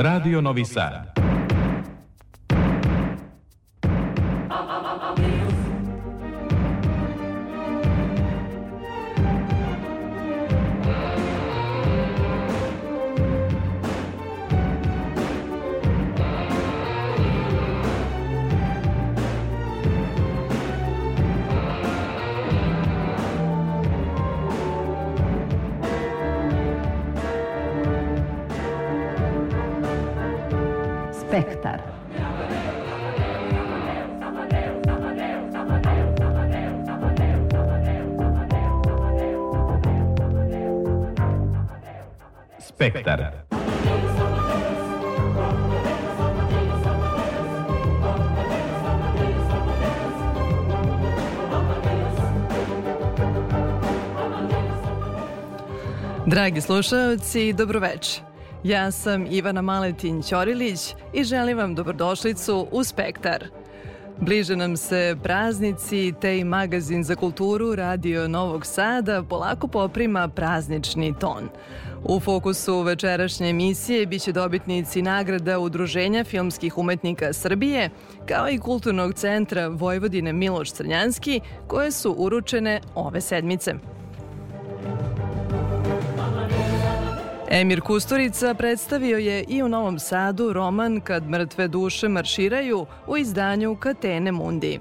Radio Novi Sad. Dragi slušalci, dobroveče. Ja sam Ivana Maletin Ćorilić i želim vam dobrodošlicu u Spektar. Bliže nam se praznici, te i magazin za kulturu Radio Novog Sada polako poprima praznični ton. U fokusu večerašnje emisije biće dobitnici nagrada Udruženja filmskih umetnika Srbije, kao i Kulturnog centra Vojvodine Miloš Crnjanski, koje su uručene ove sedmice. Emir Kusturica predstavio je i u Novom Sadu roman Kad mrtve duše marširaju u izdanju Katene Mundi.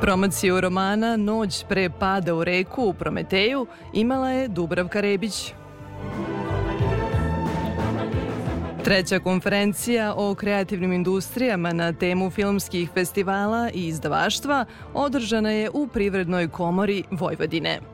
Promociju romana Noć pre pada u reku u Prometeju imala je Dubravka Rebić. Treća konferencija o kreativnim industrijama na temu filmskih festivala i izdavaštva održana je u Privrednoj komori Vojvodine.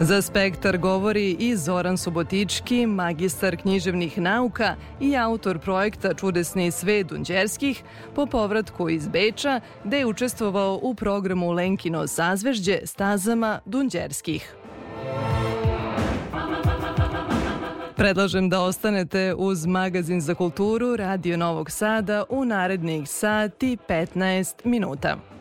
Za spektar govori i Zoran Subotički, magistar književnih nauka i autor projekta Čudesni sve Dunđerskih, po povratku iz Beča, gde je učestvovao u programu Lenkino sazvežđe stazama Dunđerskih. Predlažem da ostanete uz magazin za kulturu Radio Novog Sada u narednih sati 15 minuta.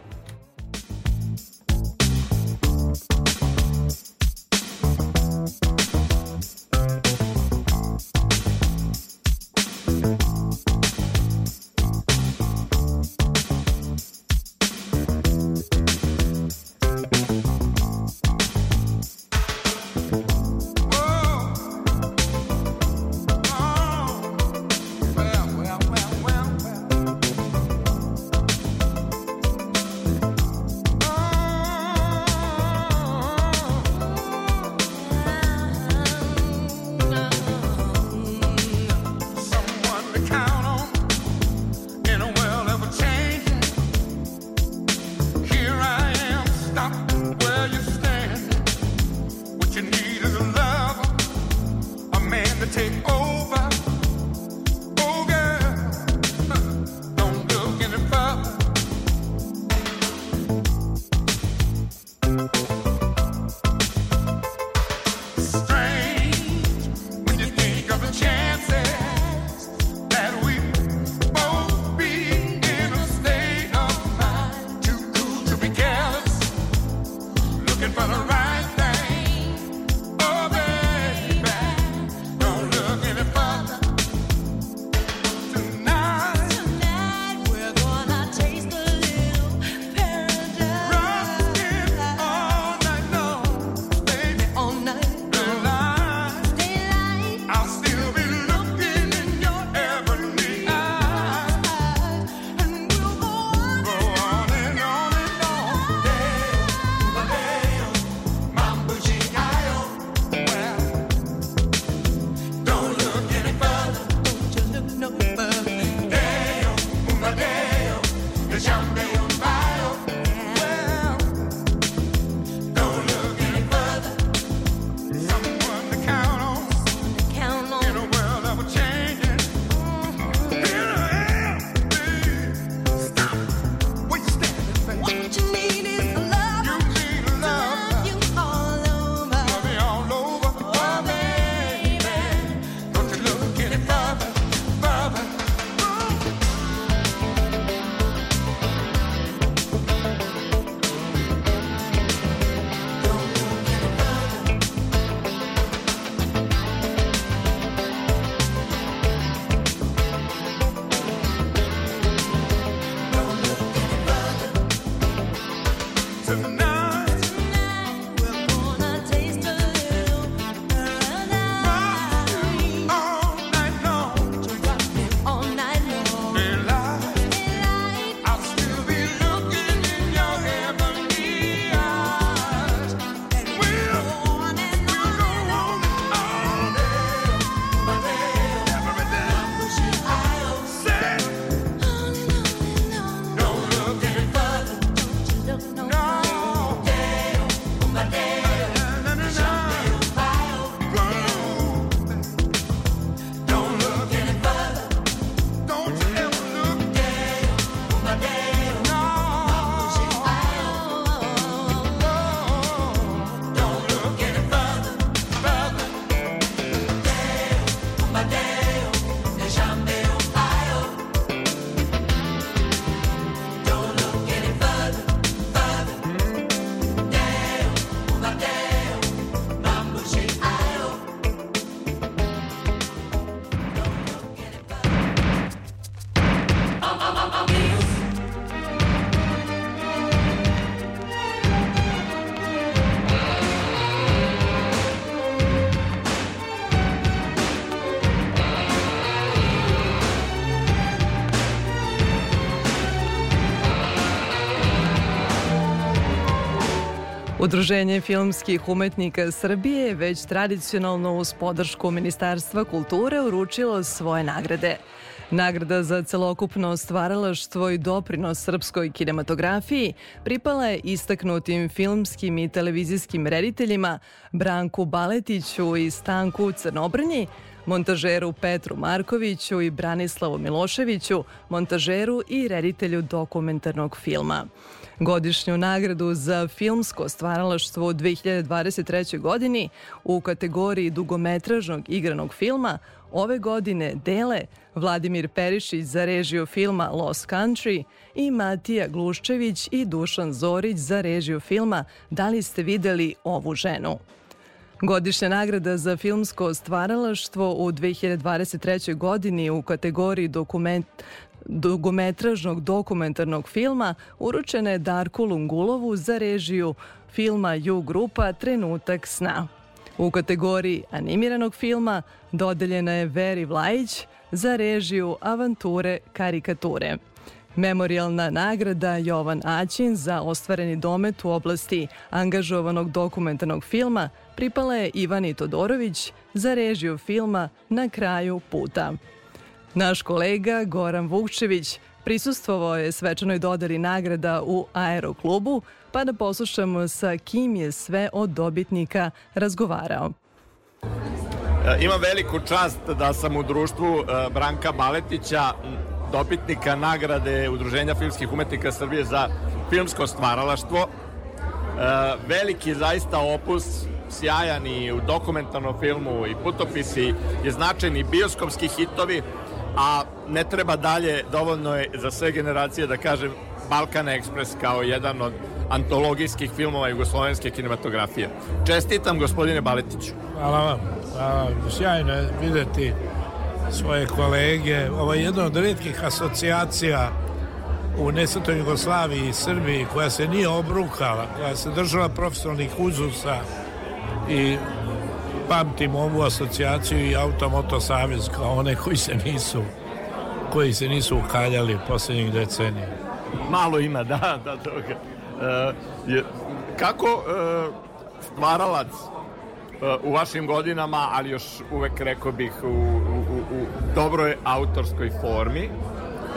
Udruženje filmskih umetnika Srbije već tradicionalno uz podršku Ministarstva kulture uručilo svoje nagrade. Nagrada za celokupno stvaralaštvo i doprinos srpskoj kinematografiji pripala je istaknutim filmskim i televizijskim rediteljima Branku Baletiću i Stanku Crnobrnji, montažeru Petru Markoviću i Branislavu Miloševiću, montažeru i reditelju dokumentarnog filma. Godišnju nagradu za filmsko stvaralaštvo u 2023. godini u kategoriji dugometražnog igranog filma ove godine dele Vladimir Perišić za režiju filma Lost Country i Matija Gluščević i Dušan Zorić za režiju filma Da li ste videli ovu ženu? Godišnja nagrada za filmsko stvaralaštvo u 2023. godini u kategoriji dokument, dugometražnog dokumentarnog filma uručena je Darku Lungulovu za režiju filma Ju grupa Trenutak sna. U kategoriji animiranog filma dodeljena je Veri Vlajić za režiju Avanture karikature. Memorialna nagrada Jovan Aćin za ostvareni domet u oblasti angažovanog dokumentarnog filma pripala je Ivani Todorović za režiju filma Na kraju puta. Naš kolega Goran Vukčević prisustvovao je svečanoj dodali nagrada u Aeroklubu, pa da poslušamo sa kim je sve od dobitnika razgovarao. E, imam veliku čast da sam u društvu e, Branka Baletića, dobitnika nagrade Udruženja filmskih umetnika Srbije za filmsko stvaralaštvo. E, veliki zaista opus, sjajan i u dokumentarnom filmu i putopisi je značajni bioskopski hitovi, a ne treba dalje, dovoljno je za sve generacije da kažem Balkan Express kao jedan od antologijskih filmova jugoslovenske kinematografije. Čestitam gospodine Baletiću. Hvala vam. Hvala. Sjajno je videti svoje kolege. Ovo je jedna od redkih asocijacija u nesvetoj Jugoslaviji i Srbiji koja se nije obrukala, koja se držala profesionalnih uzusa i pamtim ovu asocijaciju i Automoto Savez kao one koji se nisu koji se nisu ukaljali poslednjih decenija. Malo ima, da, da, toga. E, je, kako e, stvaralac e, u vašim godinama, ali još uvek rekao bih u, u, u dobroj autorskoj formi,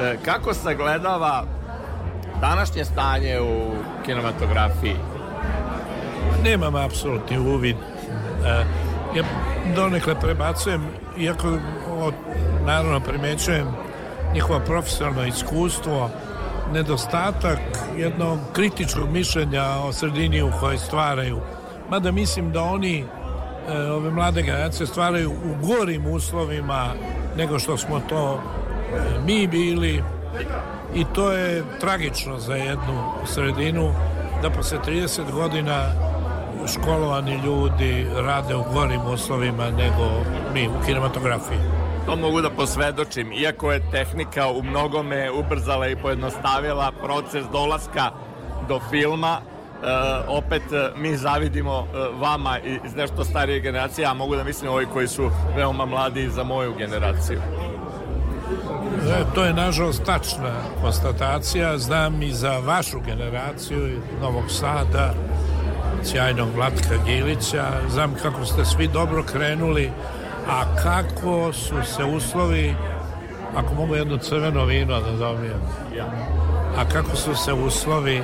e, kako sagledava današnje stanje u kinematografiji? Nemam apsolutni uvid. E, ja donekle prebacujem, iako o, naravno primećujem njihovo profesionalno iskustvo, nedostatak jednog kritičkog mišljenja o sredini u kojoj stvaraju. Mada mislim da oni e, ove mlade generacije stvaraju u gorim uslovima nego što smo to e, mi bili i to je tragično za jednu sredinu da posle 30 godina školovani ljudi rade u gorim uslovima nego mi u kinematografiji. To mogu da posvedočim, iako je tehnika u mnogome ubrzala i pojednostavila proces dolaska do filma, e, opet e, mi zavidimo e, vama iz nešto starije generacije, a mogu da mislim ovi koji su veoma mladi za moju generaciju. E, to je nažalost tačna konstatacija. Znam i za vašu generaciju Novog Sada, sjajnog Vlatka Gilića. Znam kako ste svi dobro krenuli, a kako su se uslovi, ako mogu jedno crveno vino da dobijem, a kako su se uslovi,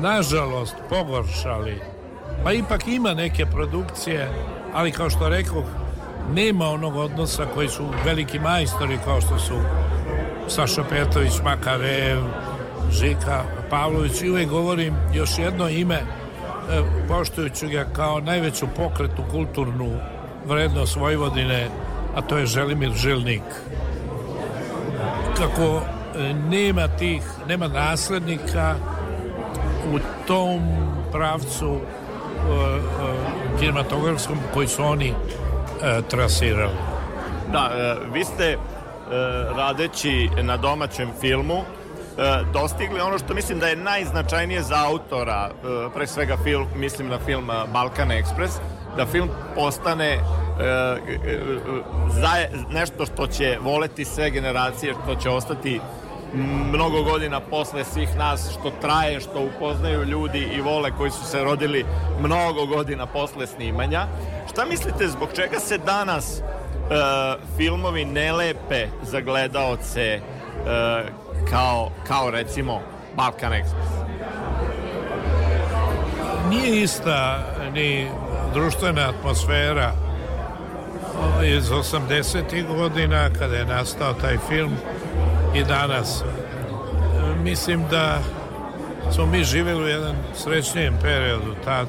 nažalost, pogoršali. Pa ipak ima neke produkcije, ali kao što rekao, nema onog odnosa koji su veliki majstori kao što su Saša Petović, Makarev, Žika Pavlović i uvek govorim još jedno ime poštujući ga kao najveću pokretu kulturnu vrednost Vojvodine, a to je Želimir Žilnik. Kako e, nema tih, nema naslednika u tom pravcu e, kinematografskom koji su oni trasirali. Da, vi ste radeći na domaćem filmu E, dostigli ono što mislim da je najznačajnije za autora, e, pre svega film, mislim na film Balkan Express, da film postane e, za nešto što će voleti sve generacije, što će ostati mnogo godina posle svih nas, što traje, što upoznaju ljudi i vole koji su se rodili mnogo godina posle snimanja. Šta mislite, zbog čega se danas uh, filmovi ne lepe za gledaoce uh, kao, kao recimo Balkan Express? Nije ista ni društvena atmosfera iz 80. godina kada je nastao taj film i danas. Mislim da smo mi živjeli u jedan srećnijem periodu tad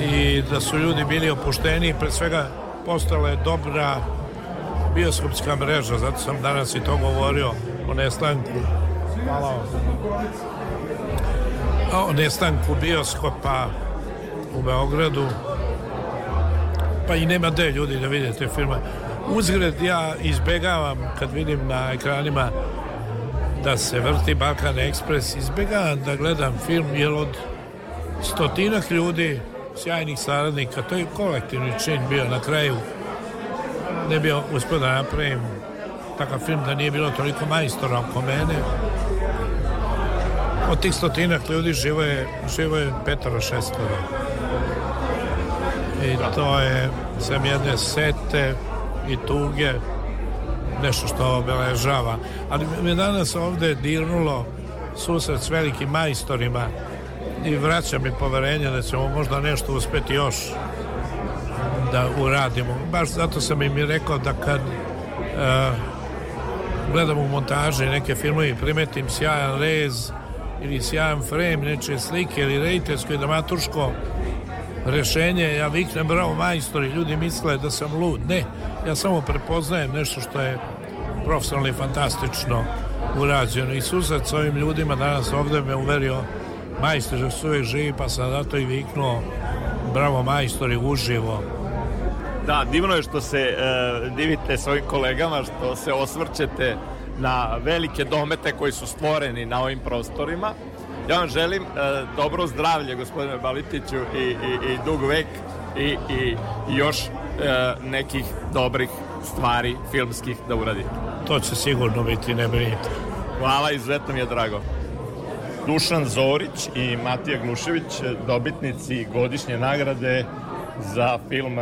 i da su ljudi bili opušteni pre svega postala je dobra bioskopska mreža zato sam danas i to govorio o nestanku. Hvala o nestanku bioskopa u Beogradu. Pa i nema gde ljudi da vide te filme. Uzgred ja izbegavam kad vidim na ekranima da se vrti Balkan Express. Izbegavam da gledam film jer od stotinak ljudi sjajnih saradnika to je kolektivni čin bio na kraju ne bi uspio da napravim takav film da nije bilo toliko majstora oko mene. Od tih stotinak ljudi živo je, živo je petoro šestoro. I to je sam jedne sete i tuge nešto što obeležava. Ali me danas ovde dirnulo susret s velikim majstorima i vraća mi poverenje da ćemo možda nešto uspeti još da uradimo. Baš zato sam im i rekao da kad uh, gledam u montaži neke filmove primetim sjajan rez ili sjajan frame neče slike ili rejtersko i dramaturško rešenje, ja viknem bravo majstori, ljudi misle da sam lud. Ne, ja samo prepoznajem nešto što je profesionalno i fantastično urađeno. I susret s ovim ljudima danas ovde me uverio majstor da su uvijek živi pa sam zato i viknuo bravo majstori uživo Da, divno je što se uh, divite svojim kolegama, što se osvrćete na velike domete koji su stvoreni na ovim prostorima. Ja vam želim uh, dobro zdravlje, gospodine Balitiću, i, i, i dug vek i, i, još uh, nekih dobrih stvari filmskih da uradite. To će sigurno biti, ne brinite. Hvala, izuzetno mi je drago. Dušan Zorić i Matija Gnušević, dobitnici godišnje nagrade za film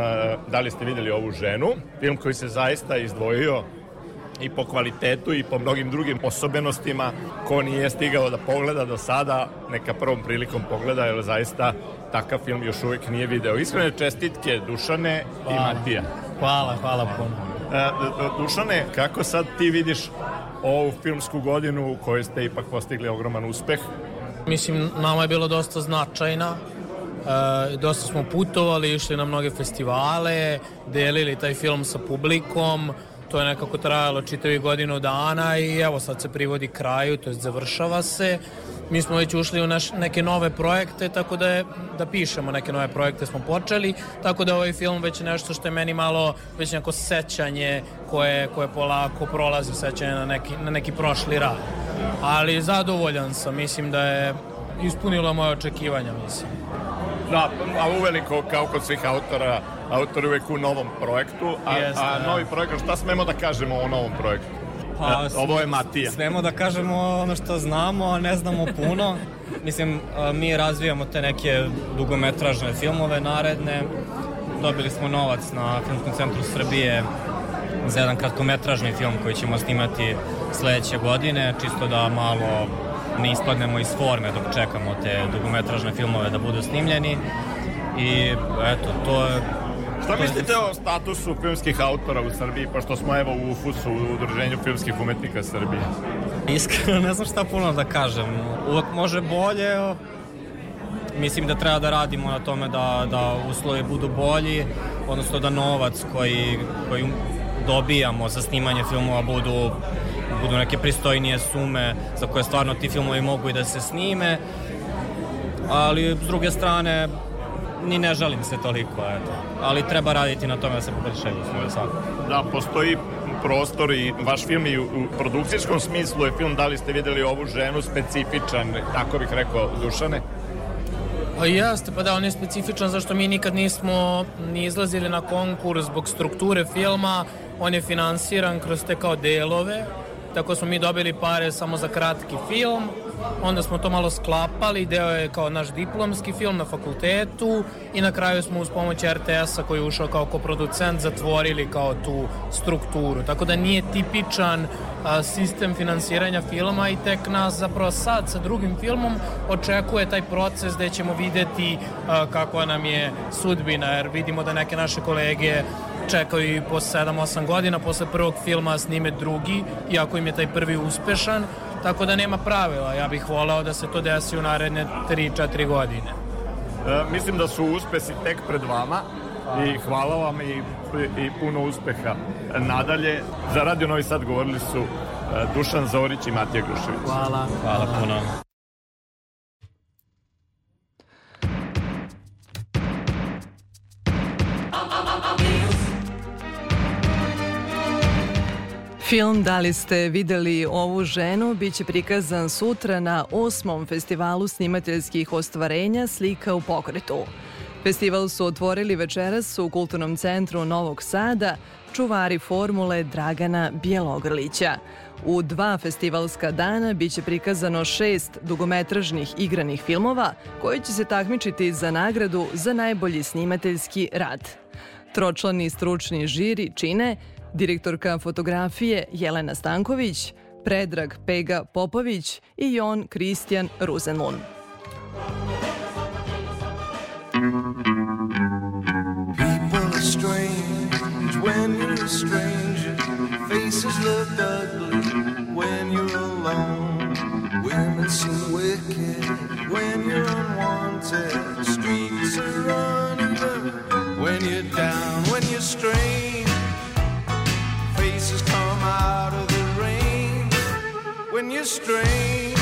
Da li ste videli ovu ženu? Film koji se zaista izdvojio i po kvalitetu i po mnogim drugim osobenostima ko nije stigao da pogleda do sada neka prvom prilikom pogleda jer zaista takav film još uvijek nije video. Iskrene čestitke Dušane hvala. i Matija. Hvala, hvala puno. E, Dušane, kako sad ti vidiš ovu filmsku godinu u kojoj ste ipak postigli ogroman uspeh? Mislim, nama je bilo dosta značajna. E, dosta smo putovali, išli na mnoge festivale, delili taj film sa publikom, to je nekako trajalo čitavi godinu dana i evo sad se privodi kraju, to je završava se. Mi smo već ušli u naš, neke nove projekte, tako da, je, da pišemo neke nove projekte smo počeli, tako da ovaj film već nešto što je meni malo već neko sećanje koje, koje polako prolazi sećanje na neki, na neki prošli rad. Ali zadovoljan sam, mislim da je ispunilo moje očekivanja, mislim. Da, a uveliko kao kod svih autora, autori uvek u novom projektu, a, Jeste, a da. novi projekat, šta smemo da kažemo o novom projektu? Pa, E, Ovo je Matija. Smemo da kažemo ono što znamo, a ne znamo puno. Mislim, mi razvijamo te neke dugometražne filmove naredne. Dobili smo novac na Filmskom centru Srbije za jedan kratkometražni film koji ćemo snimati sledeće godine, čisto da malo ne ispadnemo iz forme dok čekamo te dugometražne filmove da budu snimljeni. I eto, to je Šta mislite o statusu filmskih autora u Srbiji, pošto smo evo u FUS-u, u Udruženju filmskih umetnika Srbije? Iskreno ne znam šta puno da kažem. Uvek može bolje. Mislim da treba da radimo na tome da, da uslovi budu bolji, odnosno da novac koji, koji dobijamo za snimanje filmova budu, budu neke pristojnije sume za koje stvarno ti filmovi mogu i da se snime. Ali s druge strane ni ne žalim se toliko, eto. Ali treba raditi na tome da se poboljšaju uslovi svakako. Da, postoji prostor i vaš film i u, u produkcijskom smislu je film Da li ste videli ovu ženu specifičan, tako bih rekao, Dušane? Pa jeste, pa da, on je specifičan zašto mi nikad nismo ni izlazili na konkurs zbog strukture filma, on je finansiran kroz te kao delove tako smo mi dobili pare samo za kratki film, onda smo to malo sklapali, deo je kao naš diplomski film na fakultetu i na kraju smo uz pomoć RTS-a koji je ušao kao koproducent zatvorili kao tu strukturu. Tako da nije tipičan a, sistem finansiranja filma i tek nas zapravo sad sa drugim filmom očekuje taj proces gde ćemo videti a, kakva nam je sudbina, jer vidimo da neke naše kolege čekaju i po 7-8 godina posle prvog filma snime drugi, iako im je taj prvi uspešan, tako da nema pravila. Ja bih volao da se to desi u naredne 3-4 godine. E, mislim da su uspesi tek pred vama i hvala vam i, i puno uspeha. Nadalje, za Radio Novi Sad govorili su e, Dušan Zorić i Matija Grušević. Hvala. Hvala puno. Film Da li ste videli ovu ženu biće prikazan sutra na osmom festivalu snimateljskih ostvarenja Slika u pokretu. Festival su otvorili večeras u Kulturnom centru Novog Sada čuvari formule Dragana Bjelogrlića. U dva festivalska dana biće prikazano šest dugometražnih igranih filmova koji će se takmičiti za nagradu za najbolji snimateljski rad. Tročlani stručni žiri čine direktorka fotografije Jelena Stanković, Predrag Pega Popović i Jon Kristijan Ruzenlun. People are strange when you're a stranger. Faces look ugly when you're alone. Women seem wicked when you're unwanted. Streets are uneven when you're down, when you're strange.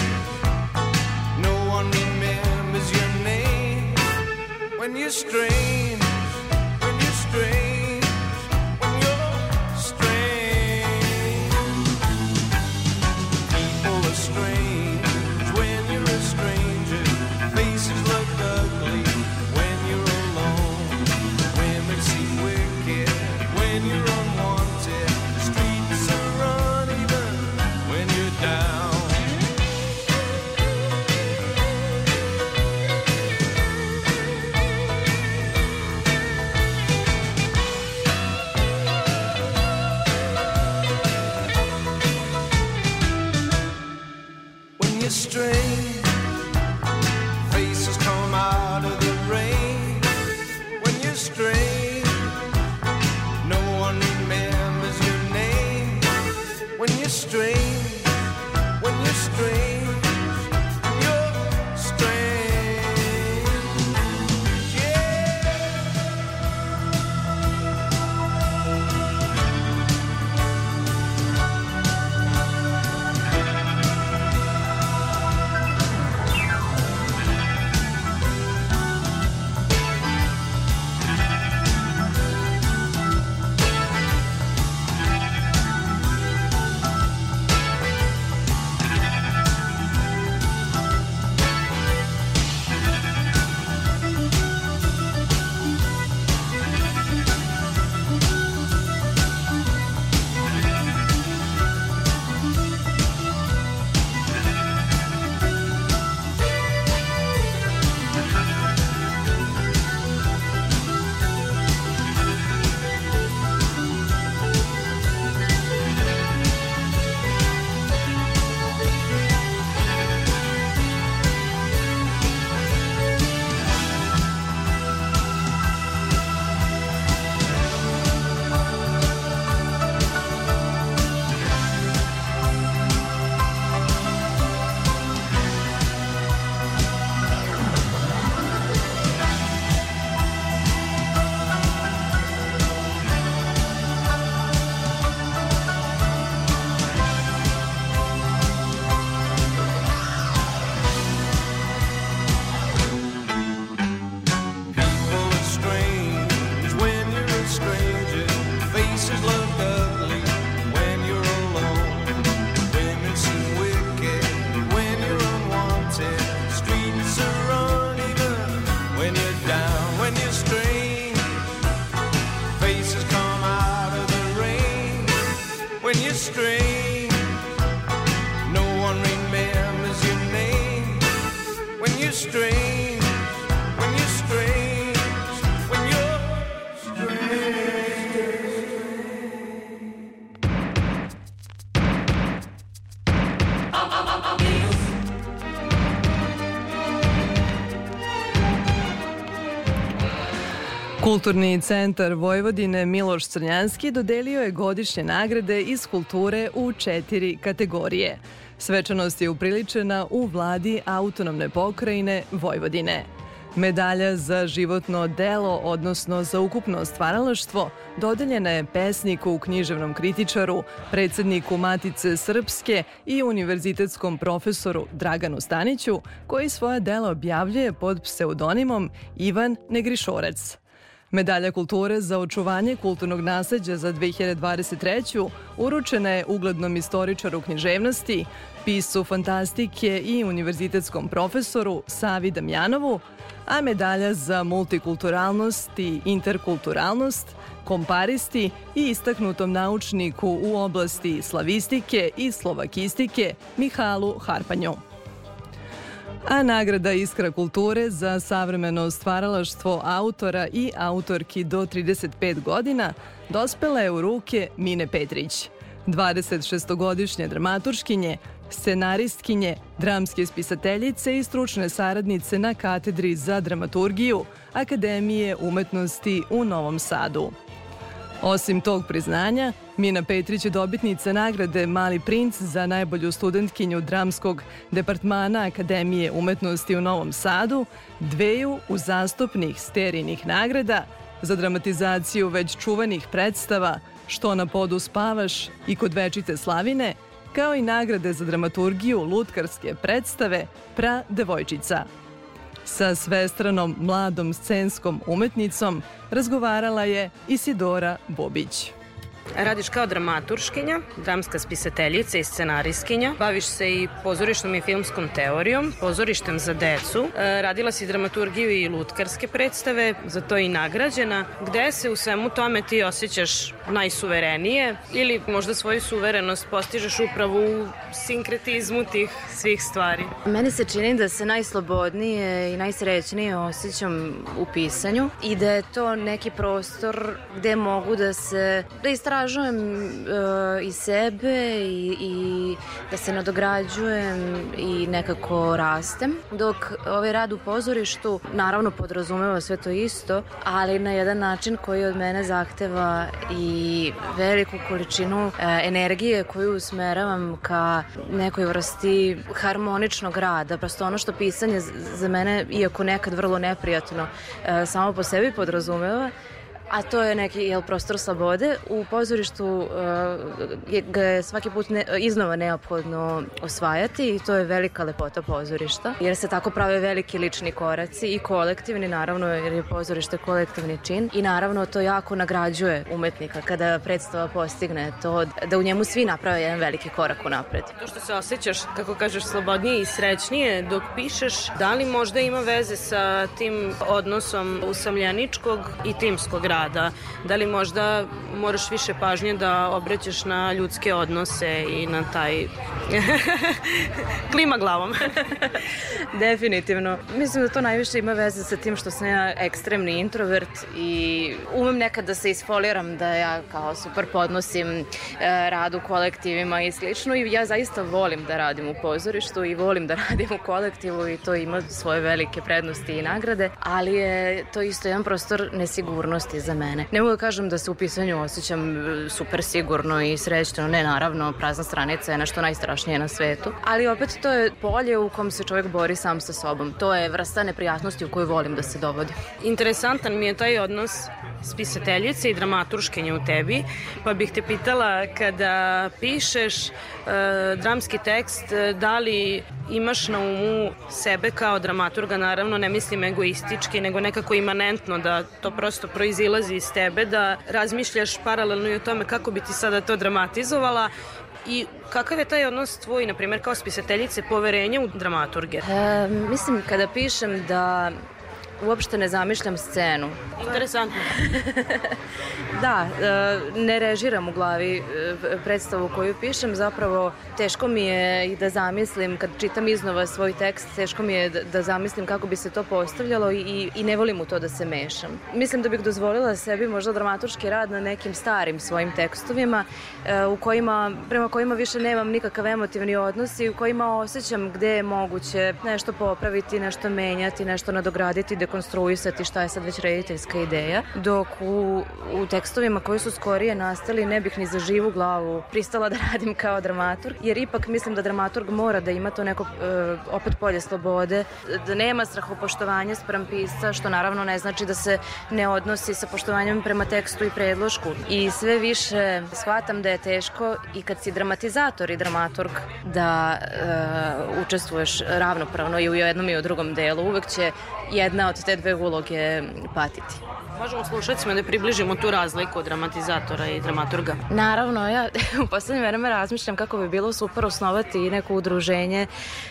No one remembers your name when you're strange. Kulturni centar Vojvodine Miloš Crnjanski dodelio je godišnje nagrade iz kulture u četiri kategorije. Svečanost je upriličena u vladi autonomne pokrajine Vojvodine. Medalja za životno delo, odnosno za ukupno stvaralaštvo, dodeljena je pesniku, književnom kritičaru, predsedniku Matice Srpske i univerzitetskom profesoru Draganu Staniću, koji svoja dela objavljuje pod pseudonimom Ivan Negrišorec. Medalja kulture za očuvanje kulturnog nasleđa za 2023. uručena je uglednom istoričaru književnosti, piscu fantastike i univerzitetskom profesoru Savi Damjanovu, a medalja za multikulturalnost i interkulturalnost komparisti i istaknutom naučniku u oblasti slavistike i slovakistike Mihalu Harpanju a nagrada Iskra kulture za savremeno stvaralaštvo autora i autorki do 35 godina dospela je u ruke Mine Petrić, 26-godišnje dramaturškinje, scenaristkinje, dramske spisateljice i stručne saradnice na katedri za dramaturgiju Akademije umetnosti u Novom Sadu. Osim tog priznanja, Mina Petrić je dobitnica nagrade Mali princ za najbolju studentkinju dramskog departmana Akademije umetnosti u Novom Sadu, dveju uzastopnih sterijnih nagrada za dramatizaciju već čuvanih predstava Što na podu spavaš i Kod večite slavine, kao i nagrade za dramaturgiju lutkarske predstave Pra devojčica. Sa svestranom mladom scenskom umetnicom razgovarala je Isidora Bobić. Radiš kao dramaturškinja, dramska spisateljica i scenaristkinja. Baviš se i pozorišnom i filmskom teorijom, pozorištem za decu. E, radila si dramaturgiju i lutkarske predstave, za to i nagrađena. Gde se u svemu tome ti osjećaš najsuverenije ili možda svoju suverenost postižeš upravo u sinkretizmu tih svih stvari? Meni se čini da se najslobodnije i najsrećnije osjećam u pisanju i da je to neki prostor gde mogu da se da istražujem uh, i sebe i, i da se nadograđujem i nekako rastem. Dok ovaj rad u pozorištu naravno podrazumeva sve to isto, ali na jedan način koji od mene zahteva i veliku količinu uh, energije koju usmeravam ka nekoj vrsti harmoničnog rada. Prosto ono što pisanje za mene, iako nekad vrlo neprijatno, uh, samo po sebi podrazumeva, a to je neki jel, prostor slobode. U pozorištu je, ga je svaki put ne, iznova neophodno osvajati i to je velika lepota pozorišta, jer se tako prave veliki lični koraci i kolektivni, naravno, jer je pozorište kolektivni čin i naravno to jako nagrađuje umetnika kada predstava postigne to da u njemu svi naprave jedan veliki korak u napred. To što se osjećaš, kako kažeš, slobodnije i srećnije dok pišeš, da li možda ima veze sa tim odnosom usamljeničkog i timskog rada? Rada. Da li možda moraš više pažnje da obraćaš na ljudske odnose i na taj... Klima glavom. Definitivno. Mislim da to najviše ima veze sa tim što sam ja ekstremni introvert i umem nekad da se isfoliram da ja kao super podnosim e, rad u kolektivima i slično i ja zaista volim da radim u pozorištu i volim da radim u kolektivu i to ima svoje velike prednosti i nagrade, ali je to isto jedan prostor nesigurnosti za mene. Ne mogu da kažem da se u pisanju osjećam e, super sigurno i srećno, ne naravno, prazna stranica je nešto najstrašnije na svetu, ali opet to je polje u kom se čovjek bori sam sa sobom. To je vrsta neprijatnosti u koju volim da se dovodi. Interesantan mi je taj odnos spisateljice i dramaturškenje u tebi, pa bih te pitala kada pišeš e, dramski tekst, e, da li imaš na umu sebe kao dramaturga, naravno ne mislim egoistički, nego nekako imanentno da to prosto proizilazi iz tebe, da razmišljaš paralelno i o tome kako bi ti sada to dramatizovala i kakav je taj odnos tvoj, na primjer, kao spisateljice, poverenja u dramaturge? E, mislim, kada pišem da uopšte ne zamišljam scenu. Interesantno. da, e, ne režiram u glavi e, predstavu koju pišem, zapravo teško mi je i da zamislim, kad čitam iznova svoj tekst, teško mi je da, da zamislim kako bi se to postavljalo i, i ne volim u to da se mešam. Mislim da bih dozvolila sebi možda dramaturški rad na nekim starim svojim tekstovima e, u kojima, prema kojima više nemam nikakav emotivni odnos i u kojima osjećam gde je moguće nešto popraviti, nešto menjati, nešto nadograditi, dekonstruisati šta je sad već rediteljska ideja, dok u, u tekstovima koji su skorije nastali ne bih ni za živu glavu pristala da radim kao dramaturg, jer ipak mislim da dramaturg mora da ima to neko e, opet polje slobode, da nema strahopoštovanja sprem pisca, što naravno ne znači da se ne odnosi sa poštovanjem prema tekstu i predlošku. I sve više shvatam da je teško i kad si dramatizator i dramaturg da e, učestvuješ ravnopravno i u jednom i u drugom delu. Uvek će jedna od te dve uloge patiti. Možemo slušacima da približimo tu razliku dramatizatora i dramaturga. Naravno, ja u poslednje vreme razmišljam kako bi bilo super osnovati neko udruženje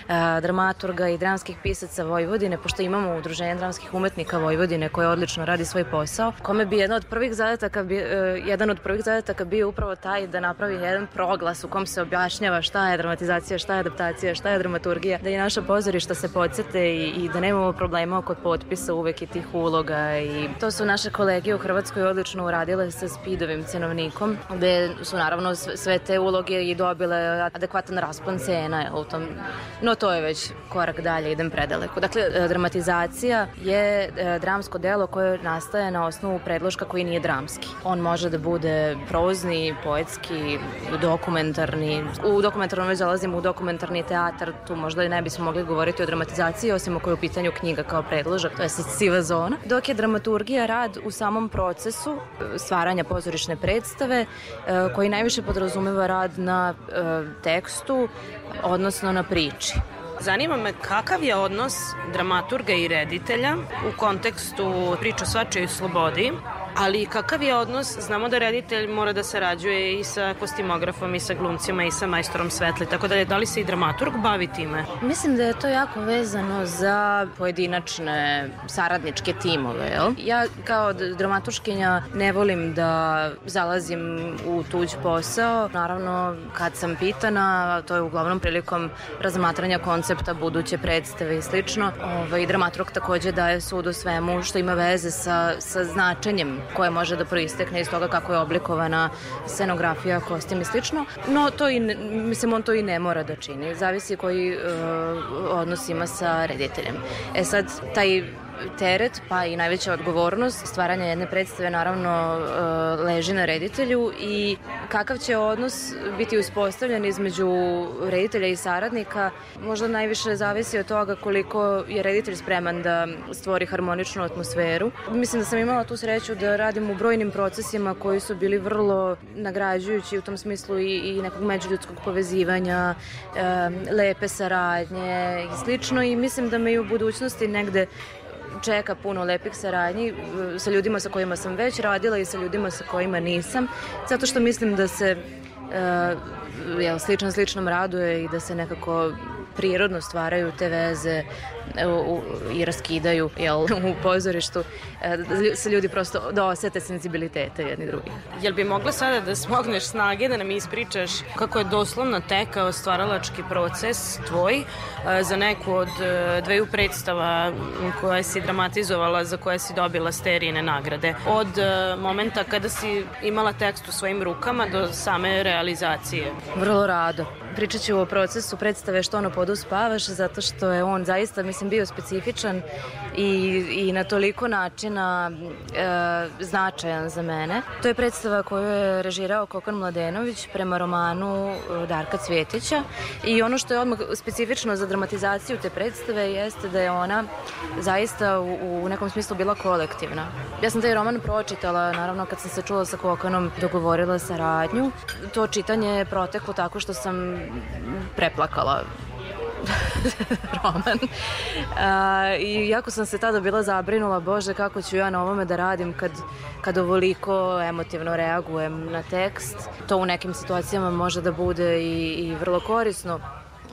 a, dramaturga i dramskih pisaca Vojvodine, pošto imamo udruženje dramskih umetnika Vojvodine koje odlično radi svoj posao, kome bi jedna od prvih zadataka bi, e, jedan od prvih zadataka bio upravo taj da napravi jedan proglas u kom se objašnjava šta je dramatizacija, šta je adaptacija, šta je dramaturgija, da i naša pozorišta se podsete i, i da nemamo problema oko potpisa uvek i tih uloga i to su naše kolege u Hrvatskoj odlično uradile sa Spidovim cenovnikom, gde su naravno sve, te uloge i dobile adekvatan raspon cena u tom. No to je već korak dalje, idem predaleko. Dakle, e, dramatizacija je e, dramsko delo koje nastaje na osnovu predloška koji nije dramski. On može da bude prozni, poetski, dokumentarni. U dokumentarnom već zalazimo u dokumentarni teatar, tu možda i ne bismo mogli govoriti o dramatizaciji, osim ako je u pitanju knjiga kao predložak, to je siva zona. Dok je dramaturgija rad u samom procesu e, stvaranja pozorišne predstave e, koji najviše podrazumeva rad na e, tekstu, odnosno na priči. Zanima me kakav je odnos dramaturga i reditelja u kontekstu priča svačoj slobodi, ali kakav je odnos, znamo da reditelj mora da sarađuje i sa kostimografom i sa glumcima i sa majstorom svetli, tako da, da li se i dramaturg bavi time? Mislim da je to jako vezano za pojedinačne saradničke timove, jel? Ja kao dramaturškinja ne volim da zalazim u tuđ posao. Naravno, kad sam pitana, to je uglavnom prilikom razmatranja koncepta buduće predstave i slično, ovaj, dramaturg takođe daje sud o svemu što ima veze sa, sa značenjem koje može da proistekne iz toga kako je oblikovana scenografija, kostim i slično. No, to i, ne, mislim, on to i ne mora da čini. Zavisi koji uh, odnos ima sa rediteljem. E sad, taj teret, pa i najveća odgovornost stvaranja jedne predstave naravno e, leži na reditelju i kakav će odnos biti uspostavljen između reditelja i saradnika možda najviše zavisi od toga koliko je reditelj spreman da stvori harmoničnu atmosferu. Mislim da sam imala tu sreću da radim u brojnim procesima koji su bili vrlo nagrađujući u tom smislu i, i nekog međuljudskog povezivanja, e, lepe saradnje i slično i mislim da me i u budućnosti negde čeka puno lepih saradnji e, sa ljudima sa kojima sam već radila i sa ljudima sa kojima nisam, zato što mislim da se uh, jel, slično sličnom raduje i da se nekako prirodno stvaraju te veze u, i raskidaju jel, u pozorištu e, da se ljudi prosto da osete senzibilitete jedni drugi. Jel bi mogla sada da smogneš snage da nam ispričaš kako je doslovno tekao stvaralački proces tvoj e, za neku od e, dveju predstava koje si dramatizovala za koje si dobila sterijene nagrade od momenta kada si imala tekst u svojim rukama do same realizacije? Vrlo rado. Pričat ću o procesu predstave Što ono podu spavaš zato što je on zaista mislim bio specifičan i, i na toliko načina e, značajan za mene. To je predstava koju je režirao Kokan Mladenović prema romanu e, Darka Cvjetića i ono što je odmah specifično za dramatizaciju te predstave jeste da je ona zaista u, u nekom smislu bila kolektivna. Ja sam taj roman pročitala, naravno kad sam se čula sa Kokanom, dogovorila saradnju. To čitanje je proteklo tako što sam preplakala roman. A, I jako sam se tada bila zabrinula, bože, kako ću ja na ovome da radim kad, kad ovoliko emotivno reagujem na tekst. To u nekim situacijama može da bude i, i vrlo korisno.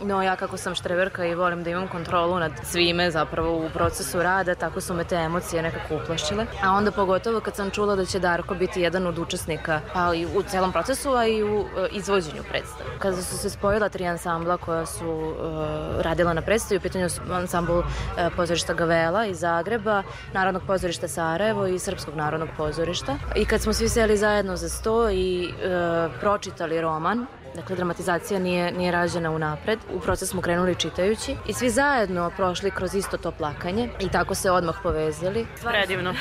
No ja kako sam štreverka i volim da imam kontrolu nad svime zapravo u procesu rada, tako su me te emocije nekako uplašile. A onda pogotovo kad sam čula da će Darko biti jedan od učesnika, pa i u celom procesu, a i u uh, izvođenju predstave. Kada su se spojila tri ansambla koja su uh, radila na predstavi, u pitanju su ansambl uh, pozorišta Gavela iz Zagreba, Narodnog pozorišta Sarajevo i Srpskog narodnog pozorišta. I kad smo svi seli zajedno za sto i uh, pročitali roman, Dakle, dramatizacija nije, nije rađena unapred. U proces smo krenuli čitajući i svi zajedno prošli kroz isto to plakanje i tako se odmah povezali. Predivno.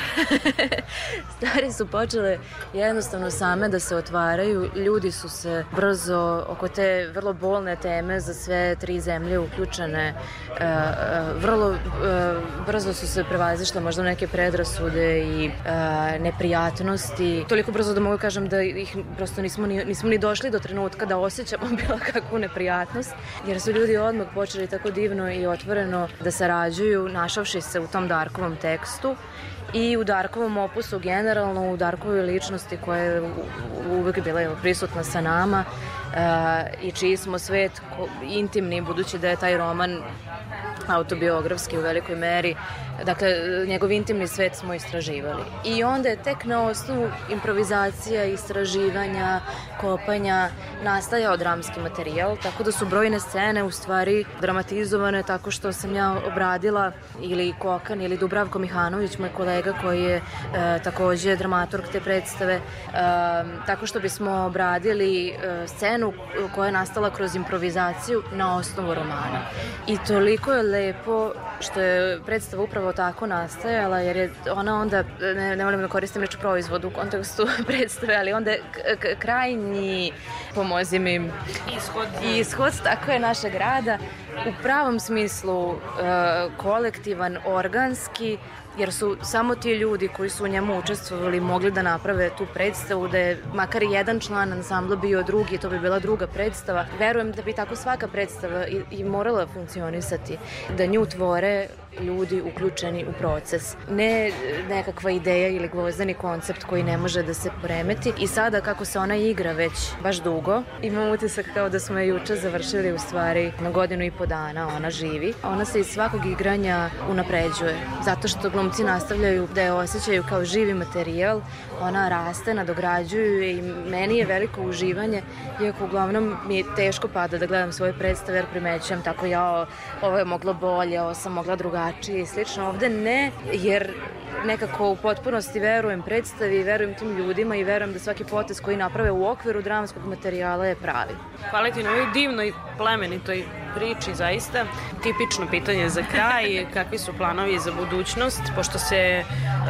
Stvari su počele jednostavno same da se otvaraju. Ljudi su se brzo oko te vrlo bolne teme za sve tri zemlje uključene. E, e, vrlo e, brzo su se prevazišle možda neke predrasude i e, neprijatnosti. Toliko brzo da mogu kažem da ih prosto nismo ni, nismo ni došli do trenutka da osjećamo bilo kakvu neprijatnost, jer su ljudi odmah počeli tako divno i otvoreno da sarađuju, našavši se u tom Darkovom tekstu i u Darkovom opusu generalno, u Darkovoj ličnosti koja je uvek bila prisutna sa nama e, i čiji smo svet intimni, budući da je taj roman autobiografski u velikoj meri. Dakle, njegov intimni svet smo istraživali. I onda je tek na osnovu improvizacija, istraživanja, kopanja nastajao dramski materijal, tako da su brojne scene u stvari dramatizovane tako što sam ja obradila ili Kokan ili Dubravko Mihanović, moj kolega koji je e, takođe dramaturg te predstave, e, tako što bismo obradili e, scenu koja je nastala kroz improvizaciju na osnovu romana. I toliko je lepo što je predstava upravo tako nastajala, jer je ona onda, ne, ne volim da koristim reč proizvod u kontekstu predstave, ali onda krajnji, pomozi mi, Ishod. ishod, tako je našeg rada, u pravom smislu e, kolektivan, organski, jer su samo ti ljudi koji su u njemu učestvovali mogli da naprave tu predstavu, da je makar jedan član ansambla bio drugi, to bi bila druga predstava. Verujem da bi tako svaka predstava i, i morala funkcionisati, da nju tvore ljudi uključeni u proces. Ne nekakva ideja ili gvozdeni koncept koji ne može da se poremeti. I sada kako se ona igra već baš dugo, imam utisak kao da smo je juče završili u stvari na godinu i po dana, ona živi. Ona se iz svakog igranja unapređuje, zato što glumci nastavljaju da je osjećaju kao živi materijal, ona raste, nadograđuju i meni je veliko uživanje, iako uglavnom mi je teško pada da gledam svoje predstave jer primećujem tako ja, ovo je moglo bolje, ovo sam mogla drugačije i slično. Ovde ne, jer nekako u potpunosti verujem predstavi, verujem tim ljudima i verujem da svaki potez koji naprave u okviru dramskog materijala je pravi. Hvala ti na ovoj divnoj, plemenitoj priči, zaista. Tipično pitanje za kraj, kakvi su planovi za budućnost, pošto se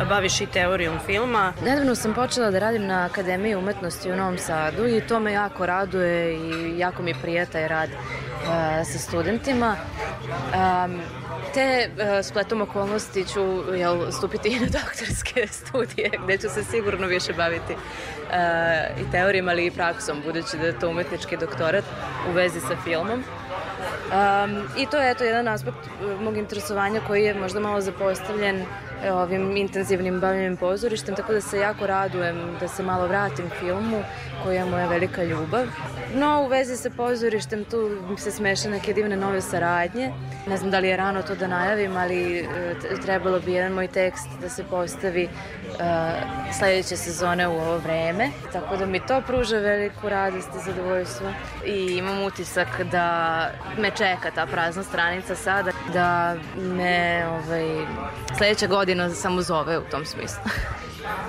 baviš i teorijom filma. Nedavno sam počela da radim na Akademiji umetnosti u Novom Sadu i to me jako raduje i jako mi prija taj rad uh, sa studentima. Um, te uh, spletom okolnosti ću jel, stupiti i na doktorske studije gde ću se sigurno više baviti uh, i teorijom, ali i praksom, budući da je to umetnički doktorat u vezi sa filmom. Um, I to je eto jedan aspekt uh, mog interesovanja koji je možda malo zapostavljen ovim intenzivnim bavljenjem pozorištem, tako da se jako radujem da se malo vratim filmu koja je moja velika ljubav. No, u vezi sa pozorištem tu se smeša neke divne nove saradnje. Ne znam da li je rano to da najavim, ali e, trebalo bi jedan moj tekst da se postavi uh, sledeće sezone u ovo vreme. Tako da mi to pruža veliku radost i zadovoljstvo. I imam utisak da me čeka ta prazna stranica sada, da me ovaj, sledeća godina samo zove u tom smislu.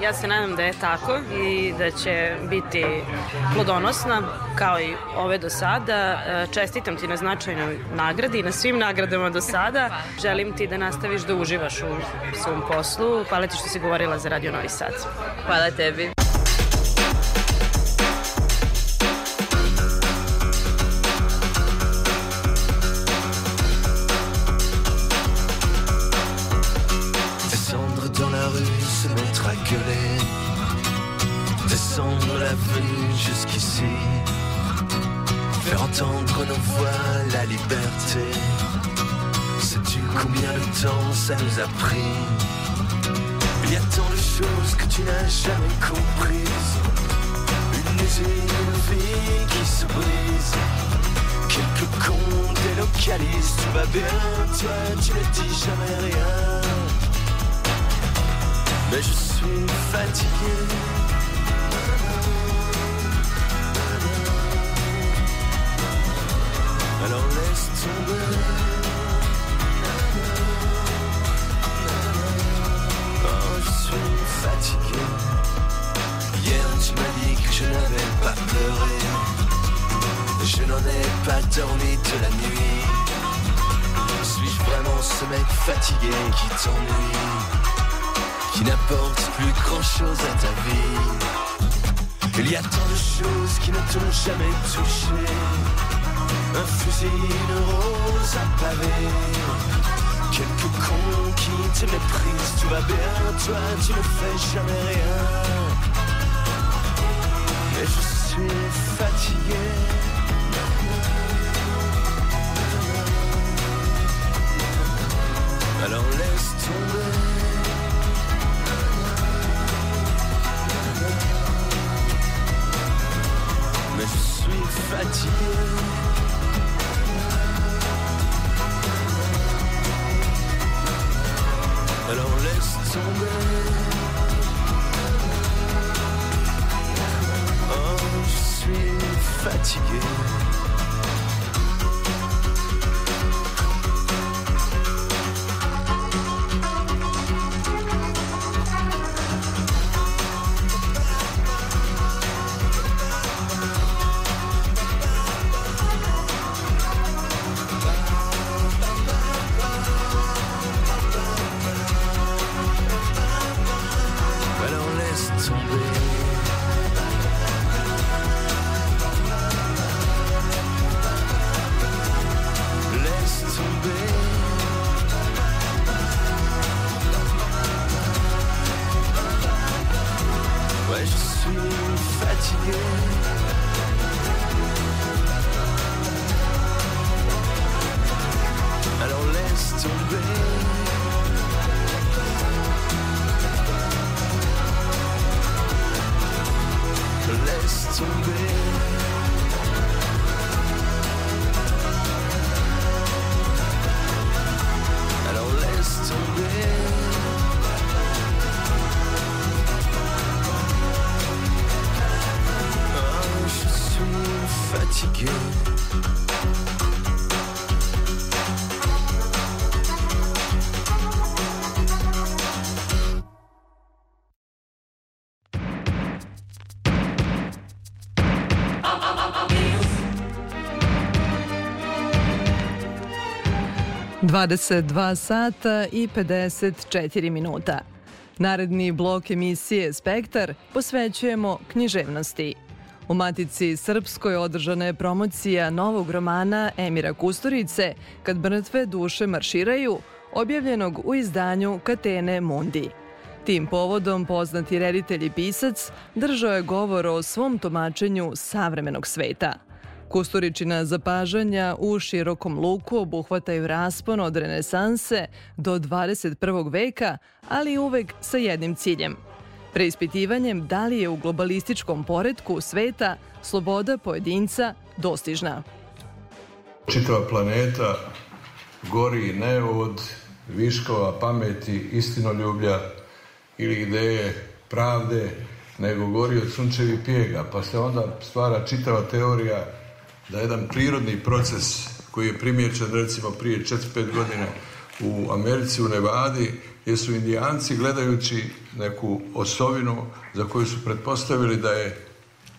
Ja se nadam da je tako i da će biti plodonosna kao i ove do sada. E, Čestitam ti na značajnoj nagradi i na svim nagradama do sada. Želim ti da nastaviš da uživaš u svom poslu. Hvala ti što si govorila za Radio Novi Sad. Hvala tebi. Descendre l'avenue jusqu'ici. Faire entendre nos voix, la liberté. Sais-tu combien de temps ça nous a pris? Il y a tant de choses que tu n'as jamais comprises. Une usine, vie qui se brise. Quelques cons délocalisent, tout va bien, toi tu ne dis jamais rien. Mais je suis fatigué. Je n'en ai pas dormi de la nuit. Suis-je vraiment ce mec fatigué qui t'ennuie Qui n'apporte plus grand chose à ta vie Il y a tant de choses qui ne t'ont jamais touché Un fusil, une rose à pavé Quelques cons qui te méprisent, tout va bien Toi tu ne fais jamais rien Et je suis fatigué Alors laisse tomber. Mais je suis fatigué. Fatigué. 22 sata i 54 minuta. Naredni blok emisije Spektar posvećujemo književnosti. U Matici Srpskoj održana je promocija novog romana Emira Kusturice Kad mrtve duše marširaju, objavljenog u izdanju Katene Mundi. Tim povodom poznati reditelj i pisac držao je govor o svom tumačenju savremenog sveta. Kusturičina zapažanja u širokom luku obuhvataju raspon od renesanse do 21. veka, ali uvek sa jednim ciljem. Preispitivanjem da li je u globalističkom poredku sveta sloboda pojedinca dostižna. Čitava planeta gori ne od viškova pameti, istinoljublja ili ideje pravde, nego gori od sunčevih pjega, pa se onda stvara čitava teorija da jedan prirodni proces koji je primjećen recimo prije 4-5 godina u Americi, u Nevadi, gdje su indijanci gledajući neku osovinu za koju su pretpostavili da je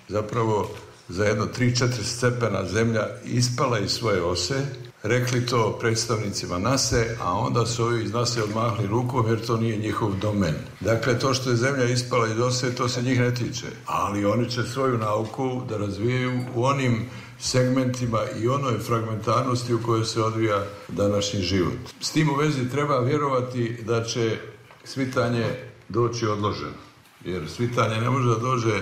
zapravo za jedno 3-4 stepena zemlja ispala iz svoje ose, rekli to predstavnicima NASE, a onda su ovi iz NASE odmahli rukom jer to nije njihov domen. Dakle, to što je zemlja ispala iz ose, to se njih ne tiče. Ali oni će svoju nauku da razvijaju u onim segmentima i onoj fragmentarnosti u kojoj se odvija današnji život. S tim u vezi treba vjerovati da će svitanje doći odloženo. Jer svitanje ne može da dođe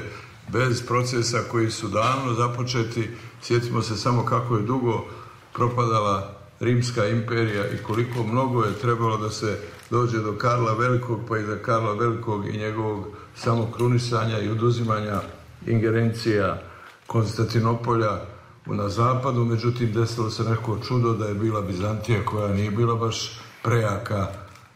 bez procesa koji su davno započeti. Sjetimo se samo kako je dugo propadala Rimska imperija i koliko mnogo je trebalo da se dođe do Karla Velikog, pa i do Karla Velikog i njegovog samokrunisanja i oduzimanja ingerencija Konstantinopolja na zapadu, međutim desilo se neko čudo da je bila Bizantija koja nije bila baš prejaka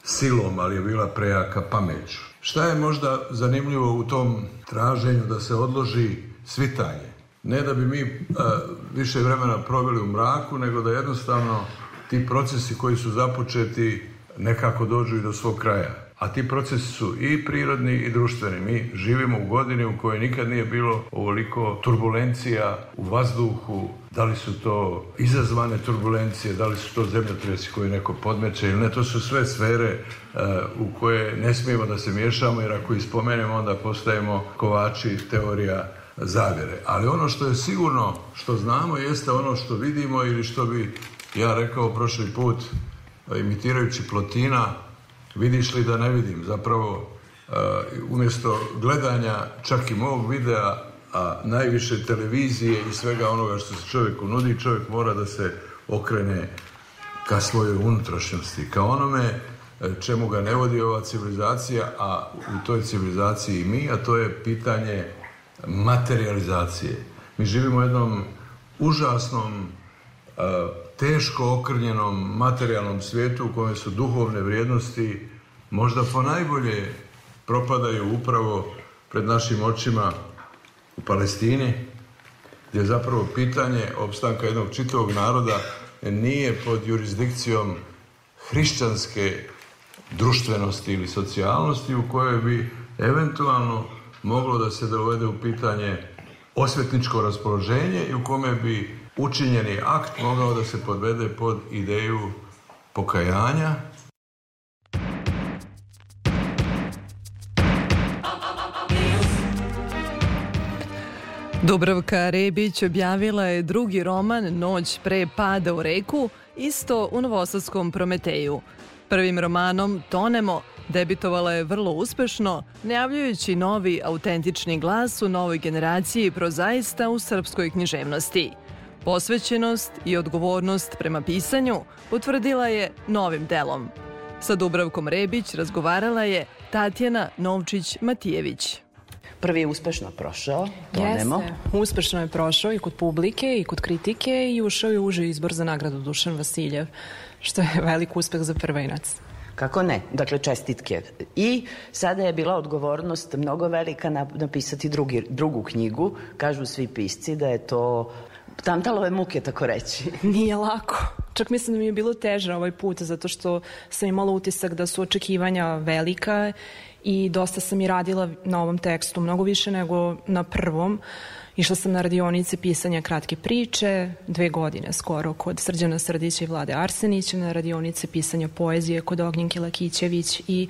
silom, ali je bila prejaka pameću. Šta je možda zanimljivo u tom traženju da se odloži svitanje? Ne da bi mi a, više vremena proveli u mraku, nego da jednostavno ti procesi koji su započeti nekako dođu i do svog kraja. A ti procesi su i prirodni i društveni. Mi živimo u godini u kojoj nikad nije bilo ovoliko turbulencija u vazduhu, da li su to izazvane turbulencije, da li su to zemljotresi koje neko podmeće ili ne, to su sve sfere uh, u koje ne smijemo da se miješamo jer ako ih spomenemo onda postajemo kovači teorija zavjere. Ali ono što je sigurno, što znamo, jeste ono što vidimo ili što bi ja rekao prošli put, imitirajući Plotina, vidiš li da ne vidim. Zapravo, umjesto gledanja čak i mog videa, a najviše televizije i svega onoga što se čovjeku nudi, čovjek mora da se okrene ka svojoj unutrašnjosti, ka onome čemu ga ne vodi ova civilizacija, a u toj civilizaciji i mi, a to je pitanje materializacije. Mi živimo u jednom užasnom, teško okrnjenom materijalnom svijetu u kojem su duhovne vrijednosti možda po najbolje propadaju upravo pred našim očima u Palestini, gdje zapravo pitanje opstanka jednog čitavog naroda nije pod jurisdikcijom hrišćanske društvenosti ili socijalnosti u kojoj bi eventualno moglo da se dovede u pitanje osvetničko raspoloženje i u kome bi učinjeni akt mogao da se podvede pod ideju pokajanja. Dubravka Rebić objavila je drugi roman Noć pre pada u reku, isto u Novosadskom Prometeju. Prvim romanom Tonemo Debitovala je vrlo uspešno, najavljujući novi autentični glas u novoj generaciji prozaista u srpskoj književnosti. Posvećenost i odgovornost prema pisanju potvrdila je novim delom. Sa Dubravkom Rebić razgovarala je Tatjana Novčić-Matijević. Prvi je uspešno prošao, tonemo. Jeste, uspešno je prošao i kod publike i kod kritike i ušao je uži izbor za nagradu Dušan Vasiljev, što je velik uspeh za prvenac. Kako ne? Dakle, čestitke. I sada je bila odgovornost mnogo velika napisati drugi, drugu knjigu. Kažu svi pisci da je to tantalove muke, tako reći. Nije lako. Čak mislim da mi je bilo teže ovaj put, zato što sam imala utisak da su očekivanja velika i dosta sam i radila na ovom tekstu, mnogo više nego na prvom. Išla sam na radionice pisanja kratke priče, dve godine skoro, kod Srđana Srdića i Vlade Arsenića, na radionice pisanja poezije kod Ognjenke Lakićević i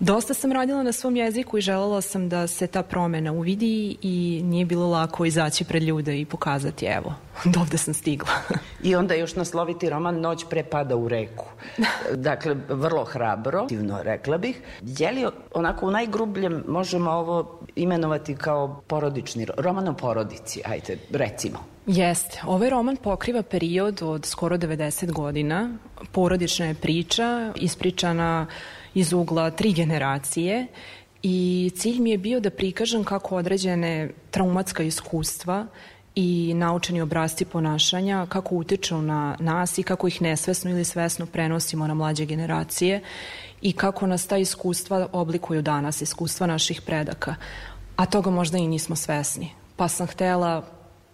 Dosta sam radila na svom jeziku i želela sam da se ta promena uvidi i nije bilo lako izaći pred ljude i pokazati evo, dovde sam stigla. I onda još nasloviti roman Noć pre pada u reku. Dakle, vrlo hrabro, rekla bih. Je li onako u najgrubljem možemo ovo imenovati kao porodični roman o porodici, ajte, recimo? Jeste. Ovaj roman pokriva period od skoro 90 godina. Porodična je priča, ispričana iz ugla tri generacije i cilj mi je bio da prikažem kako određene traumatska iskustva i naučeni obrazci ponašanja, kako utiču na nas i kako ih nesvesno ili svesno prenosimo na mlađe generacije i kako nas ta iskustva oblikuju danas, iskustva naših predaka. A toga možda i nismo svesni. Pa sam htela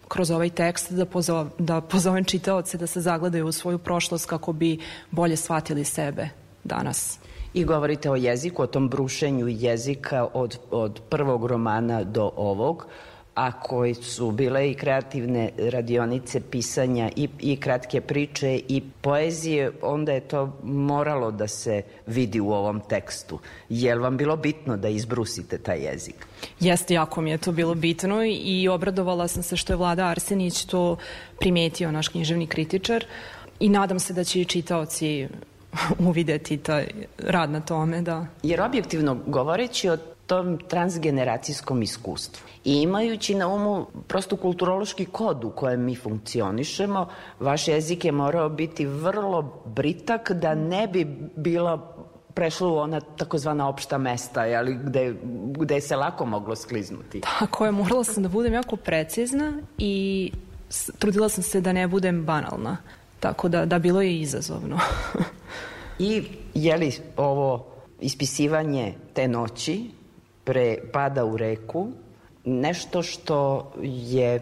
kroz ovaj tekst da, pozov, da pozovem čitaoce da se zagledaju u svoju prošlost kako bi bolje shvatili sebe danas i govorite o jeziku, o tom brušenju jezika od, od prvog romana do ovog, a koji su bile i kreativne radionice pisanja i, i kratke priče i poezije, onda je to moralo da se vidi u ovom tekstu. Je li vam bilo bitno da izbrusite taj jezik? Jeste, jako mi je to bilo bitno i obradovala sam se što je Vlada Arsenić to primetio, naš književni kritičar, i nadam se da će i čitaoci uvideti taj rad na tome, da. Jer objektivno govoreći o tom transgeneracijskom iskustvu i imajući na umu prosto kulturološki kod u kojem mi funkcionišemo, vaš jezik je morao biti vrlo britak da ne bi bila prešlo u ona takozvana opšta mesta, ali gde, gde se lako moglo skliznuti. Tako je, morala sam da budem jako precizna i trudila sam se da ne budem banalna. Tako da, da bilo je izazovno. I je li ovo ispisivanje te noći pre pada u reku nešto što je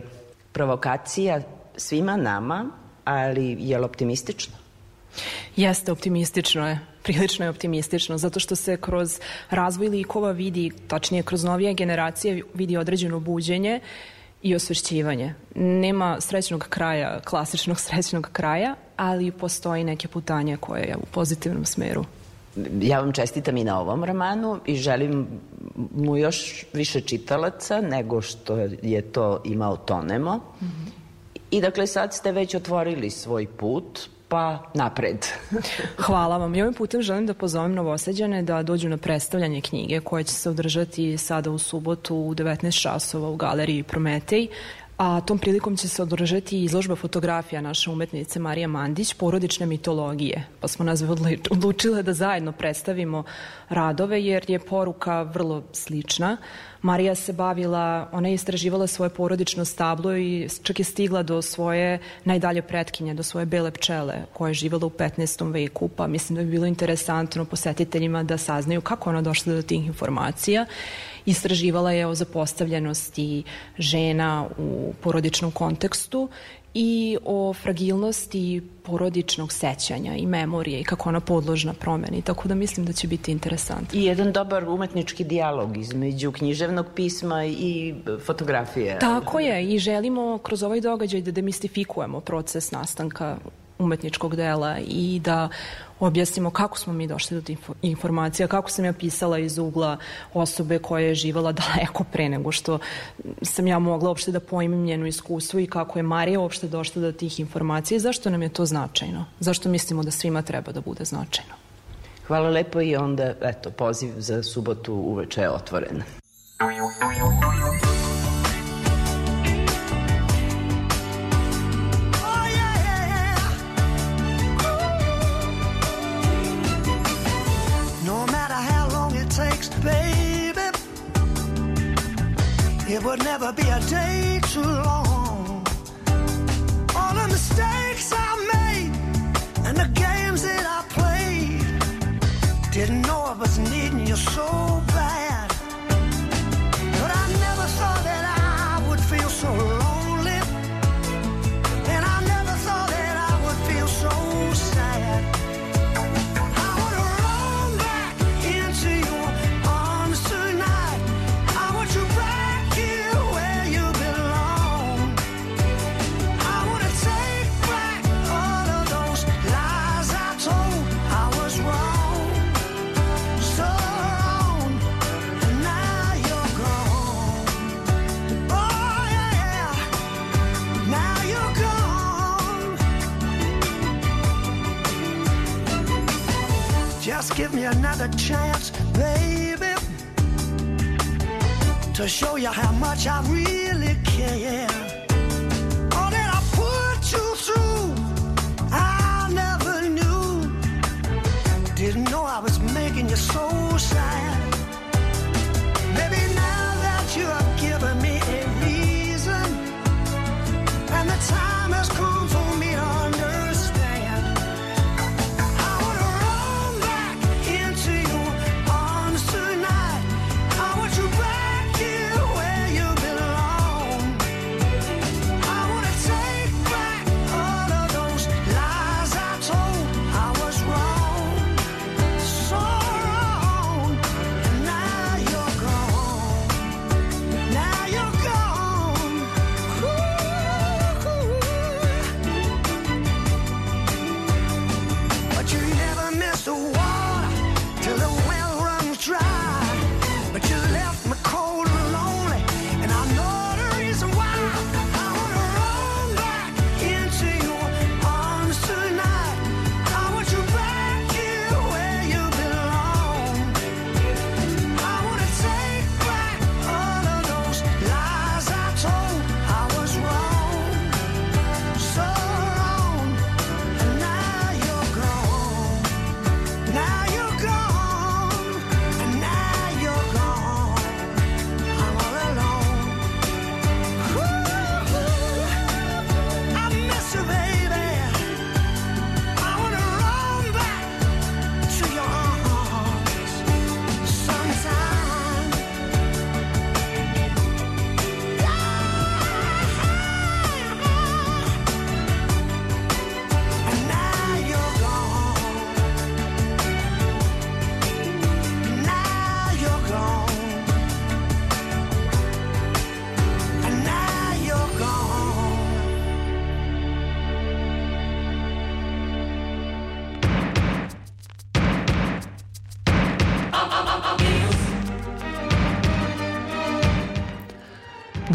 provokacija svima nama, ali je li optimistično? Jeste, optimistično je. Prilično je optimistično, zato što se kroz razvoj likova vidi, tačnije kroz novije generacije, vidi određeno buđenje i osvešćivanje. Nema srećnog kraja, klasičnog srećnog kraja, ali postoji neke putanje koje je u pozitivnom smeru. Ja vam čestitam i na ovom romanu i želim mu još više čitalaca nego što je to imao Tonemo. Mm -hmm. I dakle sad ste već otvorili svoj put, pa napred. Hvala vam. I ovim putem želim da pozovem novoseđane da dođu na predstavljanje knjige koje će se održati sada u subotu u 19 časova u galeriji Prometej a tom prilikom će se održati izložba fotografija naše umetnice Marija Mandić, porodične mitologije. Pa smo nas odlučile da zajedno predstavimo radove jer je poruka vrlo slična. Marija se bavila, ona je istraživala svoje porodično stablo i čak je stigla do svoje najdalje pretkinje, do svoje bele pčele koja je živjela u 15. veku, pa mislim da bi bilo interesantno posetiteljima da saznaju kako ona došla do tih informacija istraživala je o zapostavljenosti žena u porodičnom kontekstu i o fragilnosti porodičnog sećanja i memorije i kako ona podložna promeni, tako da mislim da će biti interesantno. I jedan dobar umetnički dijalog između književnog pisma i fotografije. Tako je i želimo kroz ovaj događaj da demistifikujemo proces nastanka umetničkog dela i da objasnimo kako smo mi došli do tih informacija, kako sam ja pisala iz ugla osobe koja je živala daleko pre nego što sam ja mogla uopšte da pojmim njeno iskustvo i kako je Marija uopšte došla do tih informacija i zašto nam je to značajno. Zašto mislimo da svima treba da bude značajno. Hvala lepo i onda, eto, poziv za subotu uveče je otvoren. It would never be a day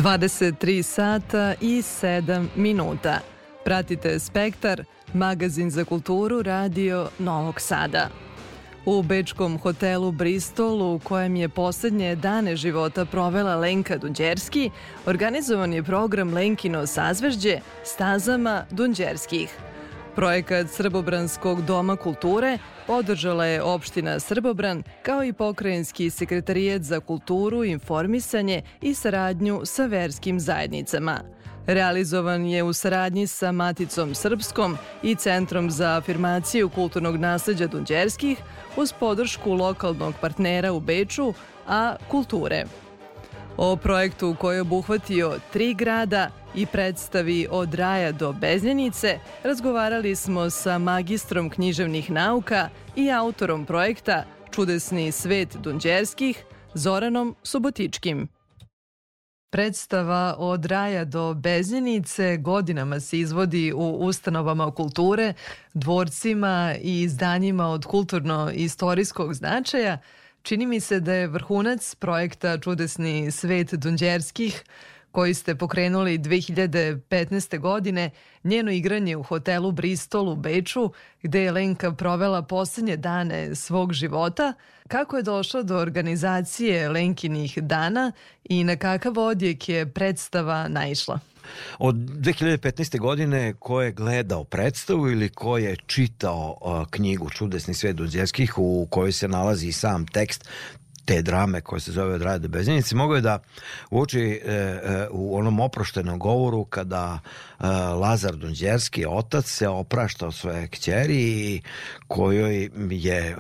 23 sata i 7 minuta. Pratite Spektar, magazin za kulturu Radio Novog Sada. U bečkom hotelu Bristol, u kojem je poslednje dane života provela Lenka Dunđerski, organizovan je program Lenkino sazvežđe stazama Dunđerskih. Projekat Srbobranskog doma kulture podržala je opština Srbobran kao i pokrajinski sekretarijat za kulturu, informisanje i saradnju sa verskim zajednicama. Realizovan je u saradnji sa Maticom Srpskom i Centrom za afirmaciju kulturnog nasleđa Dunđerskih uz podršku lokalnog partnera u Beču, a kulture. O projektu koji je obuhvatio tri grada i predstavi od raja do Beznjenice razgovarali smo sa magistrom književnih nauka i autorom projekta Čudesni svet Dunđerskih, Zoranom Subotičkim. Predstava od raja do Beznjenice godinama se izvodi u ustanovama kulture, dvorcima i izdanjima od kulturno-istorijskog značaja. Čini mi se da je vrhunac projekta Čudesni svet Dunđerskih koji ste pokrenuli 2015. godine, njeno igranje u hotelu Bristol u Beču, gde je Lenka provela poslednje dane svog života, kako je došla do organizacije Lenkinih dana i na kakav odjek je predstava naišla? Od 2015. godine ko je gledao predstavu ili ko je čitao knjigu Čudesni svet Dunđevskih u kojoj se nalazi sam tekst te drame koje se zove Od raja do mogu je da uoči e, e, u onom oproštenom govoru kada e, Lazar Dunđerski, otac, se oprašta od svoje kćeri kojoj je e,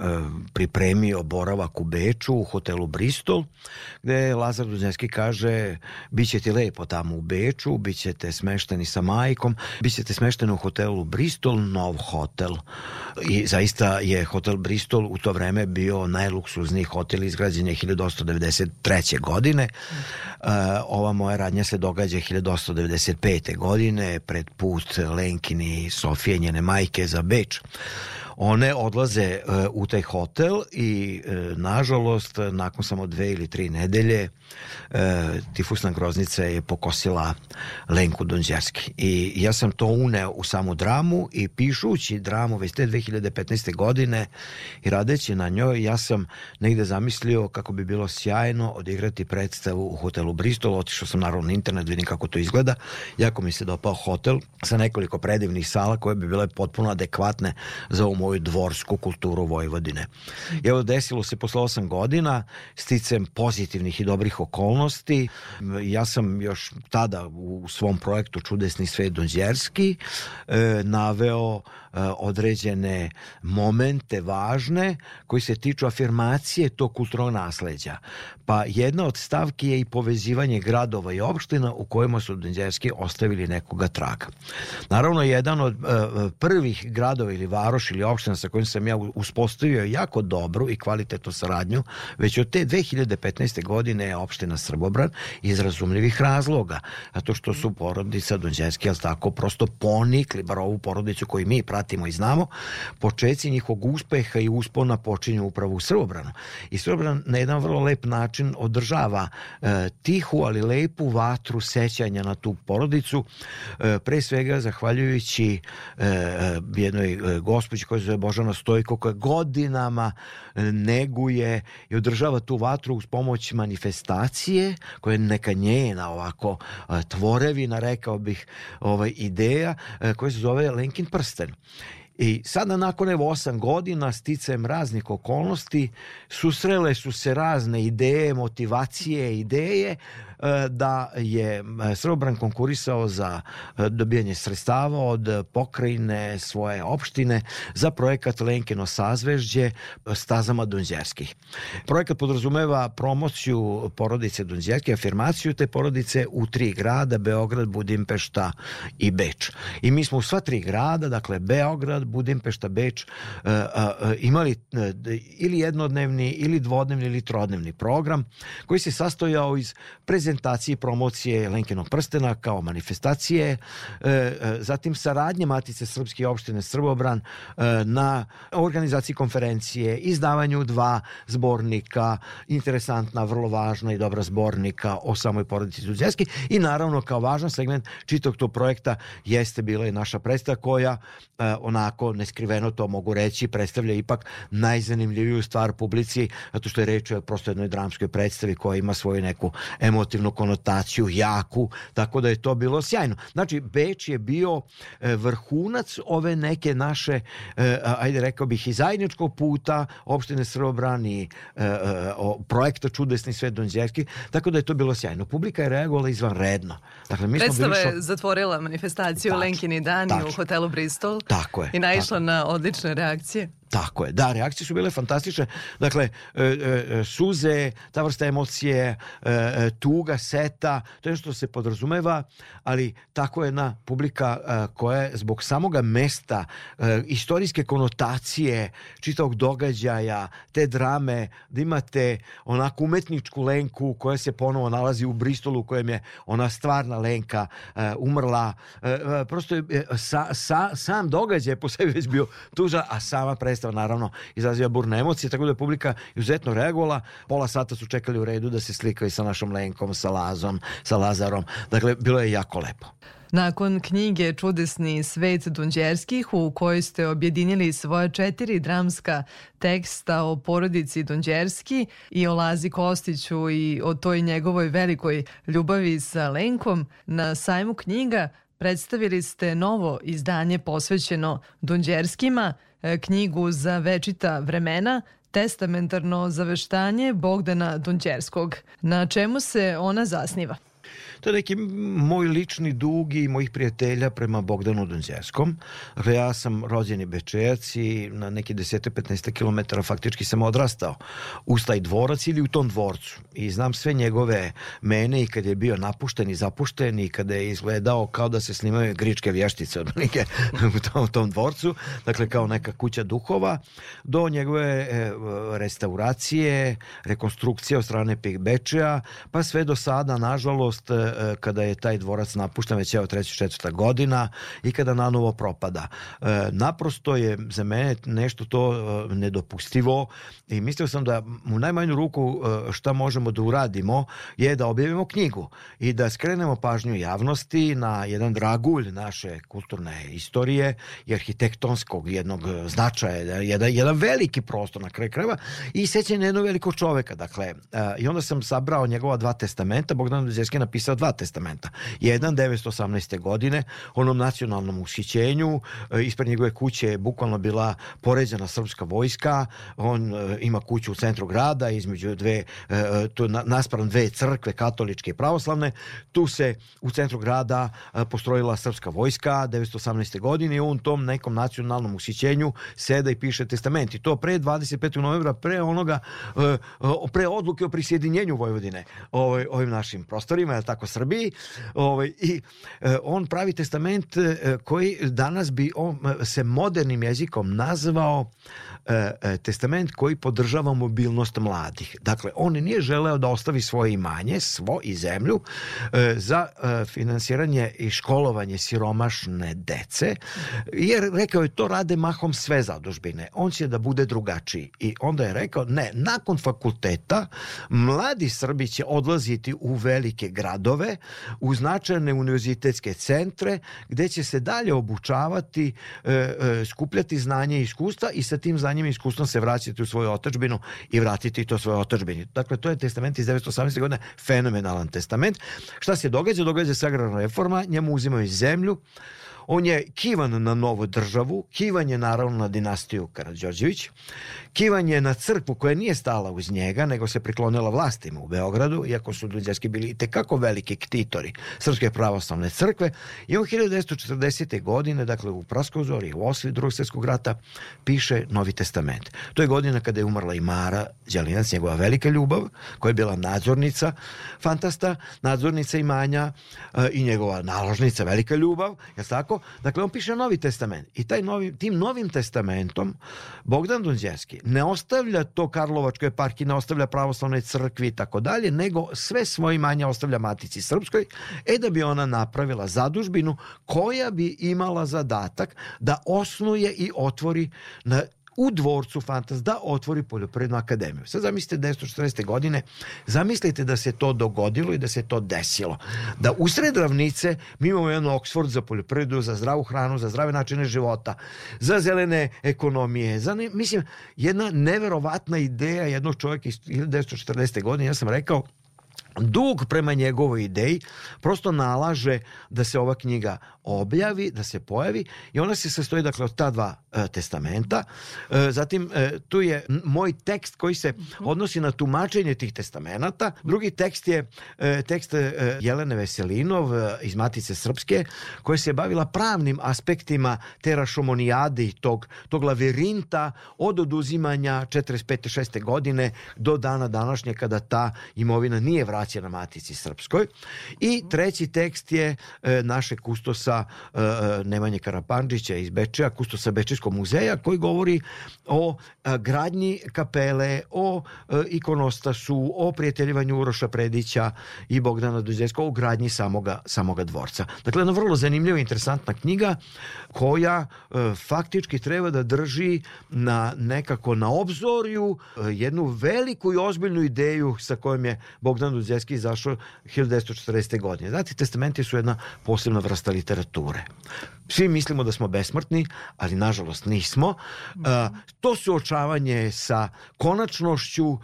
pripremio boravak u Beču u hotelu Bristol, gde Lazar Dunđerski kaže biće ti lepo tamo u Beču, bit ćete smešteni sa majkom, bit ćete smešteni u hotelu Bristol, nov hotel. I zaista je hotel Bristol u to vreme bio najluksuzniji hotel izgrađen je 1893. godine. Uh, ova moja radnja se događa 1895. godine pred put Lenkini Sofije njene majke za Beč one odlaze uh, u taj hotel i uh, nažalost nakon samo dve ili tri nedelje uh, tifusna groznica je pokosila Lenku Donđerski i ja sam to uneo u samu dramu i pišući dramu već te 2015. godine i radeći na njoj ja sam negde zamislio kako bi bilo sjajno odigrati predstavu u hotelu Bristol otišao sam naravno na internet vidim kako to izgleda jako mi se dopao hotel sa nekoliko predivnih sala koje bi bile potpuno adekvatne za ovu moju dvorsku kulturu Vojvodine. I evo desilo se posle 8 godina sticem pozitivnih i dobrih okolnosti. Ja sam još tada u svom projektu Čudesni svet Donđerski e, naveo e, određene momente važne koji se tiču afirmacije tog kulturnog nasleđa. Pa jedna od stavki je i povezivanje gradova i opština u kojima su Donđerski ostavili nekoga traga. Naravno, jedan od uh, prvih gradova ili varoš ili opština sa kojim sam ja uspostavio jako dobru i kvalitetnu saradnju, već od te 2015. godine je opština Srbobran iz razumljivih razloga, zato što su porodica Donđerski, ali tako, prosto ponikli, bar ovu porodicu koju mi pratimo i znamo, počeci njihovog uspeha i uspona počinju upravo u Srbobranu. I Srbobran na jedan vrlo lep način održava e, tihu, ali lepu vatru sećanja na tu porodicu, e, pre svega zahvaljujući e, e jednoj e, gospođi koja se zove Božana Stojko, koja godinama e, neguje i održava tu vatru uz pomoć manifestacije, koja je neka njena ovako tvorevina, rekao bih, ovaj, ideja, koja se zove Lenkin prsten. I sada nakon evo osam godina sticajem raznih okolnosti susrele su se razne ideje, motivacije, ideje da je Srbobran konkurisao za e, dobijanje sredstava od pokrajine svoje opštine za projekat Lenkino sazvežđe stazama Dunđerskih. Projekat podrazumeva promociju porodice Dunđerske, afirmaciju te porodice u tri grada, Beograd, Budimpešta i Beč. I mi smo u sva tri grada, dakle Beograd, Budimpešta, Beč, e, imali ili jednodnevni, ili dvodnevni, ili trodnevni program koji se sastojao iz prezentacije prezentacije i promocije Lenkinog prstena kao manifestacije, e, e, zatim saradnje Matice Srpske opštine Srbobran e, na organizaciji konferencije, izdavanju dva zbornika, interesantna, vrlo važna i dobra zbornika o samoj porodici Đurđevski i naravno kao važan segment čitog tog projekta jeste bila i naša predstava koja onako neskriveno to mogu reći predstavlja ipak najzanimljiviju stvar publici zato što je reč o prosto jednoj dramskoj predstavi koja ima svoju neku emotivnu konotaciju jaku tako da je to bilo sjajno znači Beč je bio e, vrhunac ove neke naše e, ajde rekao bih i zajedničkog puta opštine Srbobran i e, projekta Čudesni svet Donđevski tako da je to bilo sjajno publika je reagovala izvanredno dakle mi smo Predstava bili je šo... zatvorila manifestaciju Tačno, Lenkini dani tačno. u hotelu Bristol Tako je, i naišla tako. na odlične reakcije. Tako je, da, reakcije su bile fantastične. Dakle, e, e, suze, ta vrsta emocije, e, e, tuga, seta, to je što se podrazumeva, ali tako je jedna publika e, koja je zbog samoga mesta, e, istorijske konotacije, čitavog događaja, te drame, da imate onako umetničku lenku koja se ponovo nalazi u Bristolu, u kojem je ona stvarna lenka e, umrla. E, e, prosto je e, sa, sa, sam događaj po sebi već bio tužan, a sama predstava naravno izaziva burne emocije, tako da je publika izuzetno reagovala. Pola sata su čekali u redu da se slikaju sa našom Lenkom, sa Lazom, sa Lazarom. Dakle, bilo je jako lepo. Nakon knjige Čudesni svet Donđerskih u kojoj ste objedinili svoje četiri dramska teksta o porodici Donđerski i o Lazi Kostiću i o toj njegovoj velikoj ljubavi sa Lenkom, na sajmu knjiga predstavili ste novo izdanje posvećeno Donđerskima, e, knjigu za večita vremena, testamentarno zaveštanje Bogdana Donđerskog. Na čemu se ona zasniva? To je neki moj lični dug i mojih prijatelja prema Bogdanu Donđerskom. Dakle, ja sam rođeni Bečejac i na neki 10-15 km faktički sam odrastao uz taj dvorac ili u tom dvorcu. I znam sve njegove mene i kad je bio napušten i zapušten i kada je izgledao kao da se snimaju gričke vještice od neke u tom, u tom dvorcu. Dakle, kao neka kuća duhova do njegove e, restauracije, rekonstrukcije od strane Bečeja, pa sve do sada, nažalost, e, kada je taj dvorac napušten već evo treća četvrta godina i kada nanovo propada. E, naprosto je za mene nešto to e, nedopustivo i mislio sam da u najmanju ruku šta možemo da uradimo je da objavimo knjigu i da skrenemo pažnju javnosti na jedan dragulj naše kulturne istorije i arhitektonskog jednog značaja, jedan, jedan veliki prostor na kraju krajeva i sećanje jednog velikog čoveka. Dakle, i onda sam sabrao njegova dva testamenta, Bogdan je napisao dva testamenta. Jedan 918. godine, onom nacionalnom ushićenju, e, ispred njegove kuće je bukvalno bila poređena srpska vojska, on e, ima kuću u centru grada, između dve, e, tu na- naspram dve crkve, katoličke i pravoslavne, tu se u centru grada postrojila srpska vojska 918. godine i on tom nekom nacionalnom ushićenju seda i piše testament i to pre 25. novembra, pre onoga, pre odluke o prisjedinjenju Vojvodine ovaj, ovim našim prostorima, je tako, Srbiji, ovaj, i e, on pravi testament e, koji danas bi on, e, se modernim jezikom nazvao testament koji podržava mobilnost mladih. Dakle, on nije želeo da ostavi svoje imanje, svo i zemlju za finansiranje i školovanje siromašne dece, jer rekao je to rade mahom sve zadužbine. On će da bude drugačiji. I onda je rekao, ne, nakon fakulteta mladi Srbi će odlaziti u velike gradove, u značajne univerzitetske centre, gde će se dalje obučavati, e, e, skupljati znanje i iskustva i sa tim znanjem i iskustvom se vraćati u svoju otačbinu i vratiti to svoje otačbini. Dakle, to je testament iz 918. godine, fenomenalan testament. Šta se događa? Događa se agrarna reforma, njemu uzimaju zemlju, on je kivan na novu državu, kivan je naravno na dinastiju Karadžorđević, kivan je na crkvu koja nije stala uz njega, nego se priklonila vlastima u Beogradu, iako su Dunđerski bili tekako veliki ktitori Srpske pravoslavne crkve. I on 1940. godine, dakle u Praskozori, u osli drugog svjetskog rata, piše Novi testament. To je godina kada je umrla i Mara Đalinac, njegova velika ljubav, koja je bila nadzornica fantasta, nadzornica imanja e, i njegova naložnica, velika ljubav, je tako? Tako. Dakle, on piše Novi testament i taj novi, tim Novim testamentom Bogdan Dunđerski ne ostavlja to Karlovačkoj eparhiji, ne ostavlja pravoslavnoj crkvi i tako dalje, nego sve svoje imanje ostavlja Matici Srpskoj, e da bi ona napravila zadužbinu koja bi imala zadatak da osnuje i otvori na u dvorcu Fantas da otvori poljoprivrednu akademiju. Sad zamislite 1940. godine, zamislite da se to dogodilo i da se to desilo. Da usred ravnice mi imamo jedan Oxford za poljoprivredu, za zdravu hranu, za zdrave načine života, za zelene ekonomije, za ne, mislim, jedna neverovatna ideja jednog čovjeka iz 1940. godine, ja sam rekao, dug prema njegovoj ideji prosto nalaže da se ova knjiga objavi, da se pojavi i ona se sastoji dakle od ta dva e, testamenta. E, zatim e, tu je moj tekst koji se odnosi na tumačenje tih testamenata. Drugi tekst je e, tekst e, Jelene Veselinov e, iz Matice Srpske koja se bavila pravnim aspektima te rašomonijade i tog, tog lavirinta od oduzimanja 45. 6. godine do dana današnje kada ta imovina nije vraćena Matici Srpskoj. I treći tekst je e, našeg kustosa e, e, Nemanje Karapandžića iz Bečeja, kustosa Bečejskog muzeja koji govori o e, gradnji kapele, o e, ikonostasu, o prijateljivanju Uroša Predića i Bogdana Duđeskog, o gradnji samoga, samoga dvorca. Dakle, jedna vrlo zanimljiva i interesantna knjiga koja e, faktički treba da drži na nekako na obzorju e, jednu veliku i ozbiljnu ideju sa kojom je Bogdan Duđeski izašao 1940. godine. Znate, testamenti su jedna posebna vrsta literature. Svi mislimo da smo besmrtni, ali nažalost nismo. Uh, to suočavanje sa konačnošću uh,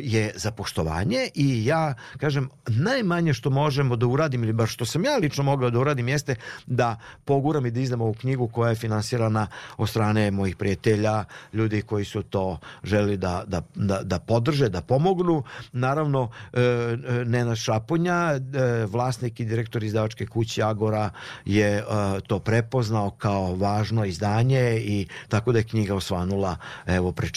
je za poštovanje i ja kažem najmanje što možemo da uradim ili bar što sam ja lično mogao da uradim jeste da poguram i da izdam ovu knjigu koja je finansirana od strane mojih prijatelja, ljudi koji su to želi da, da, da, da podrže, da pomognu. Naravno, e, e, Nenad Šaponja, vlasnik i direktor izdavačke kuće Agora je e, to prepoznao kao važno izdanje i tako da je knjiga osvanula evo pred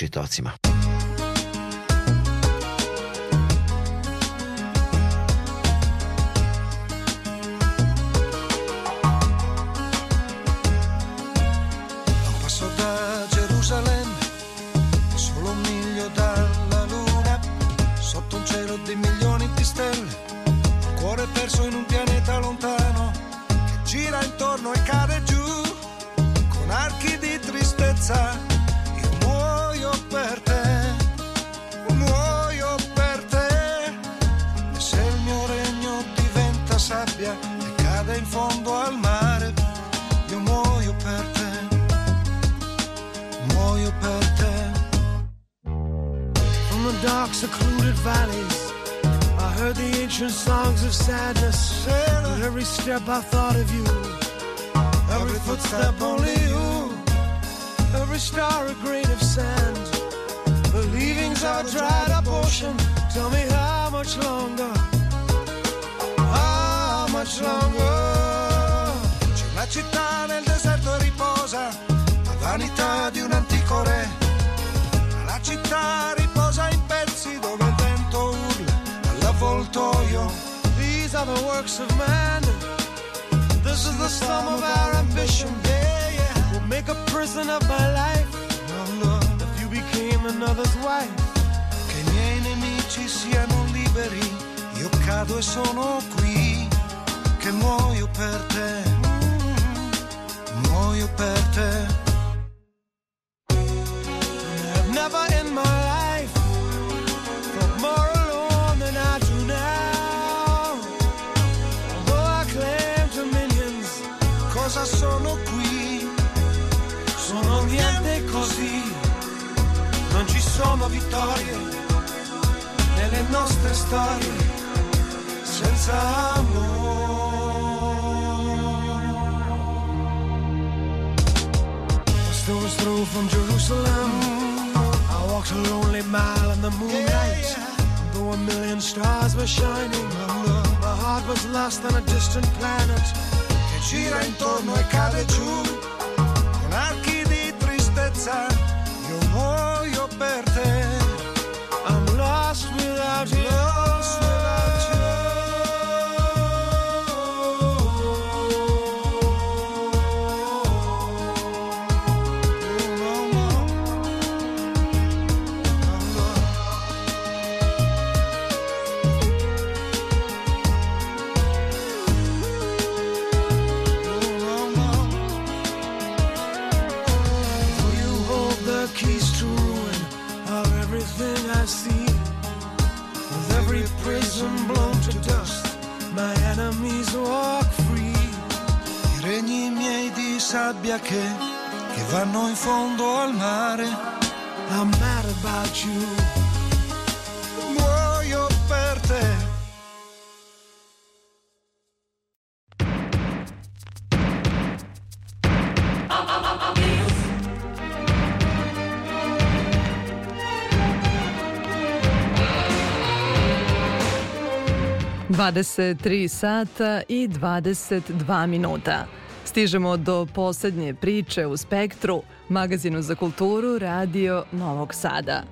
23 sata i 22 minuta. Stižemo do poslednje priče u Spektru, magazinu za kulturu Radio Novog Sada.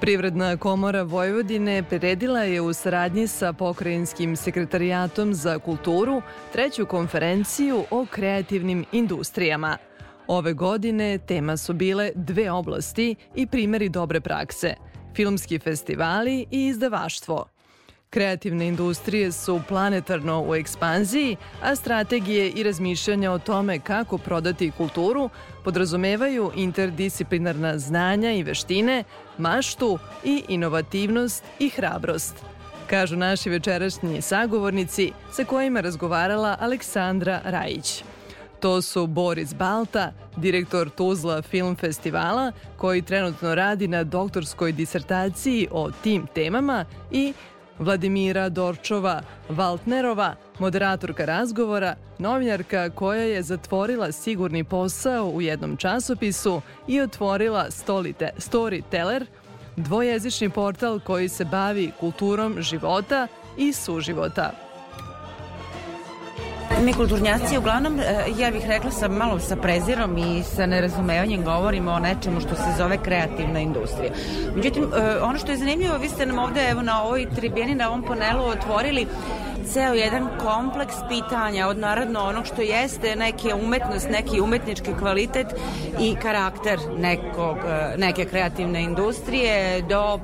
Privredna komora Vojvodine priredila je u saradnji sa Pokrajinskim sekretarijatom za kulturu treću konferenciju o kreativnim industrijama. Ove godine tema su bile dve oblasti i primeri dobre prakse – filmski festivali i izdavaštvo – Kreativne industrije su planetarno u ekspanziji, a strategije i razmišljanja o tome kako prodati kulturu podrazumevaju interdisciplinarna znanja i veštine, maštu i inovativnost i hrabrost. Kažu naši večerašnji sagovornici sa kojima razgovarala Aleksandra Rajić. To su Boris Balta, direktor Tuzla Film Festivala, koji trenutno radi na doktorskoj disertaciji o tim temama i Vladimira Dorčova Valtnerova, moderatorka razgovora, novinarka koja je zatvorila sigurni posao u jednom časopisu i otvorila Storyteller, dvojezični portal koji se bavi kulturom života i suživota. Mi kulturnjaci uglavnom, e, ja bih rekla sa malo sa prezirom i sa nerazumevanjem govorimo o nečemu što se zove kreativna industrija. Međutim, e, ono što je zanimljivo, vi ste nam ovde evo na ovoj tribini, na ovom panelu otvorili ceo jedan kompleks pitanja od naravno onog što jeste neke umetnost, neki umetnički kvalitet i karakter nekog, e, neke kreativne industrije do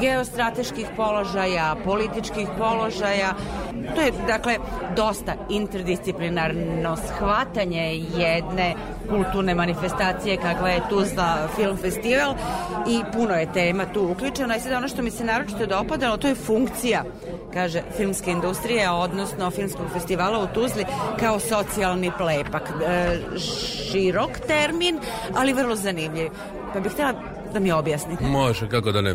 geostrateških položaja, političkih položaja. To je, dakle, dosta interdisciplinarno shvatanje jedne kulturne manifestacije kakva je Tuzla Film Festival i puno je tema tu uključena i sad ono što mi se naročito dopadalo to je funkcija kaže filmske industrije odnosno filmskog festivala u Tuzli kao socijalni plepak. E, širok termin ali vrlo zanimljiv. Pa bih htjela da mi objasnite. Može, kako da ne.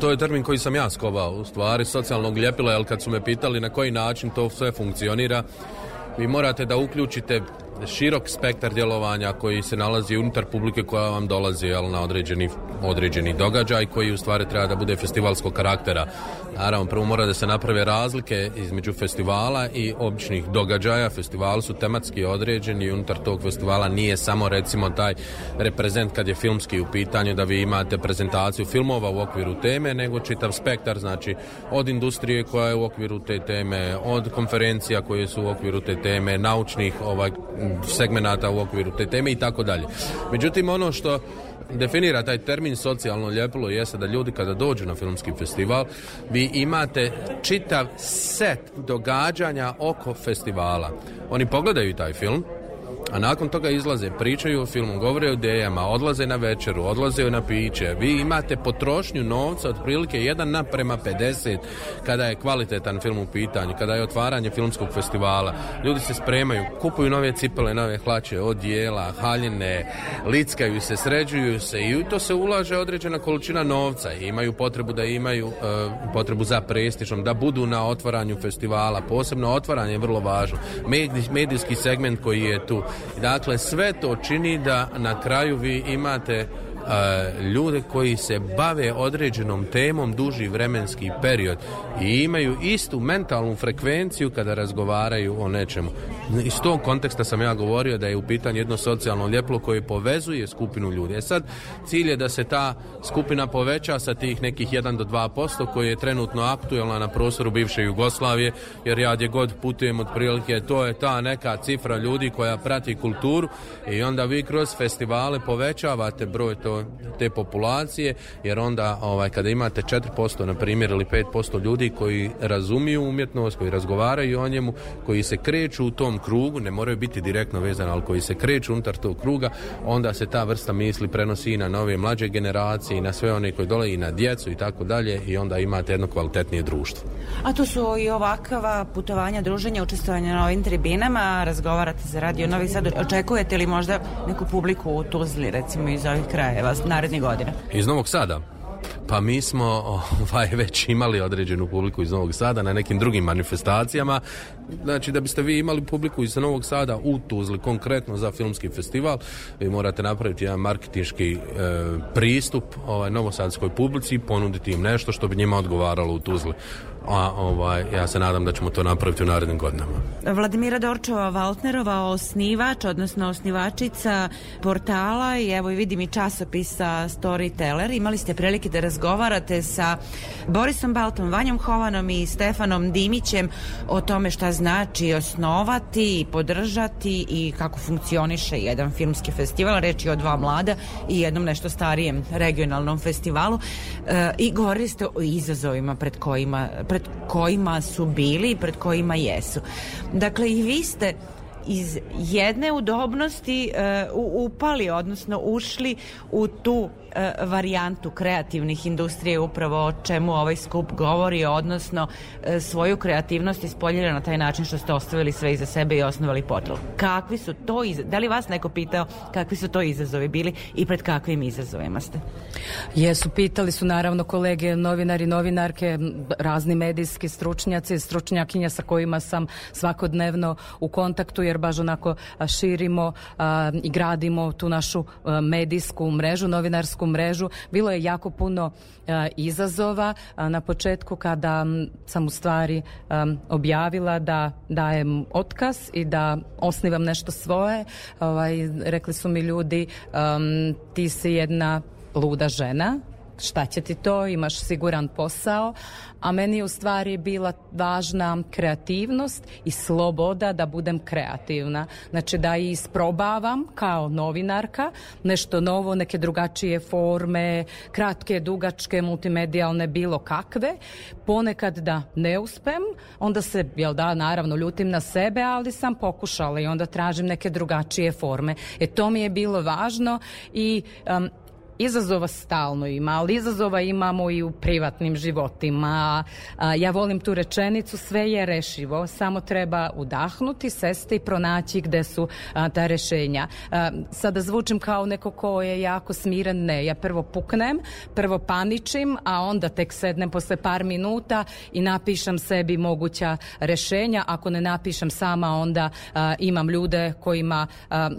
To je termin koji sam ja skovao, u stvari socijalnog ljepila, jer kad su me pitali na koji način to sve funkcionira, vi morate da uključite širok spektar djelovanja koji se nalazi unutar publike koja vam dolazi jel, na određeni, određeni događaj koji u stvari treba da bude festivalskog karaktera. Naravno, prvo mora da se naprave razlike između festivala i običnih događaja. Festivali su tematski određeni i unutar tog festivala nije samo recimo taj reprezent kad je filmski u pitanju da vi imate prezentaciju filmova u okviru teme, nego čitav spektar, znači od industrije koja je u okviru te teme, od konferencija koje su u okviru te teme, naučnih ovaj, segmenata u okviru te teme i tako dalje. Međutim, ono što definira taj termin socijalno ljepilo jeste da ljudi kada dođu na filmski festival vi imate čitav set događanja oko festivala. Oni pogledaju taj film, a nakon toga izlaze, pričaju o filmu, govore o idejama, odlaze na večeru, odlaze na piće. Vi imate potrošnju novca otprilike 1 na prema 50 kada je kvalitetan film u pitanju, kada je otvaranje filmskog festivala. Ljudi se spremaju, kupuju nove cipele, nove hlače, odjela, haljine, lickaju se, sređuju se i to se ulaže određena količina novca imaju potrebu da imaju uh, potrebu za prestižom, da budu na otvaranju festivala. Posebno otvaranje je vrlo važno. Medij, medijski segment koji je tu Dakle, sve to čini da na kraju vi imate ljude koji se bave određenom temom duži vremenski period i imaju istu mentalnu frekvenciju kada razgovaraju o nečemu. Iz tog konteksta sam ja govorio da je u pitanju jedno socijalno ljeplo koje povezuje skupinu ljudi. E sad, cilj je da se ta skupina poveća sa tih nekih 1 do 2% koji je trenutno aktuelna na prostoru bivše Jugoslavije, jer ja gdje god putujem otprilike, to je ta neka cifra ljudi koja prati kulturu i onda vi kroz festivale povećavate broj to te populacije, jer onda ovaj, kada imate 4% na primjer ili 5% ljudi koji razumiju umjetnost, koji razgovaraju o njemu, koji se kreću u tom krugu, ne moraju biti direktno vezani, ali koji se kreću unutar tog kruga, onda se ta vrsta misli prenosi i na nove mlađe generacije i na sve one koji dole i na djecu i tako dalje i onda imate jedno kvalitetnije društvo. A tu su i ovakva putovanja, druženja, učestvovanja na ovim tribinama, razgovarate za radio Novi Sad. Očekujete li možda neku publiku u Tuzli, recimo iz ovih krajeva, narednih godina? Iz Novog Sada? Pa mi smo ovaj, već imali određenu publiku iz Novog Sada na nekim drugim manifestacijama. Znači da biste vi imali publiku iz Novog Sada u Tuzli, konkretno za filmski festival, vi morate napraviti jedan marketinški e, pristup ovaj, novosadskoj publici i ponuditi im nešto što bi njima odgovaralo u Tuzli. A ovaj, ja se nadam da ćemo to napraviti u narednim godinama. Vladimira Dorčova Valtnerova, osnivač, odnosno osnivačica portala i evo vidim i časopisa Storyteller. Imali ste prilike da razgovarate sa Borisom Baltom, Vanjom Hovanom i Stefanom Dimićem o tome šta znači osnovati i podržati i kako funkcioniše jedan filmski festival. Reč je o dva mlada i jednom nešto starijem regionalnom festivalu. E, I govorili ste o izazovima pred kojima, pred kojima su bili i pred kojima jesu. Dakle, i vi ste iz jedne udobnosti e, upali, odnosno ušli u tu e, varijantu kreativnih industrije upravo o čemu ovaj skup govori, odnosno e, svoju kreativnost ispoljili na taj način što ste ostavili sve iza sebe i osnovali portal. Kakvi su to iz... Da li vas neko pitao kakvi su to izazovi bili i pred kakvim izazovima ste? Jesu, pitali su naravno kolege novinari, novinarke, razni medijski stručnjaci, stručnjakinja sa kojima sam svakodnevno u kontaktu jer baš onako širimo i gradimo tu našu medijsku mrežu, novinarsku mrežu. Bilo je jako puno izazova na početku kada sam u stvari objavila da dajem otkaz i da osnivam nešto svoje. Ovaj, rekli su mi ljudi ti si jedna luda žena, šta će ti to, imaš siguran posao, a meni je u stvari bila važna kreativnost i sloboda da budem kreativna. Znači da isprobavam kao novinarka nešto novo, neke drugačije forme, kratke, dugačke, multimedijalne, bilo kakve. Ponekad da ne uspem, onda se, jel da, naravno ljutim na sebe, ali sam pokušala i onda tražim neke drugačije forme. E to mi je bilo važno i um, Izazova stalno ima, ali izazova imamo i u privatnim životima. Ja volim tu rečenicu, sve je rešivo, samo treba udahnuti, sesti i pronaći gde su ta rešenja. Sada zvučim kao neko ko je jako smiren, ne, ja prvo puknem, prvo paničim, a onda tek sednem posle par minuta i napišem sebi moguća rešenja. Ako ne napišem sama, onda imam ljude kojima,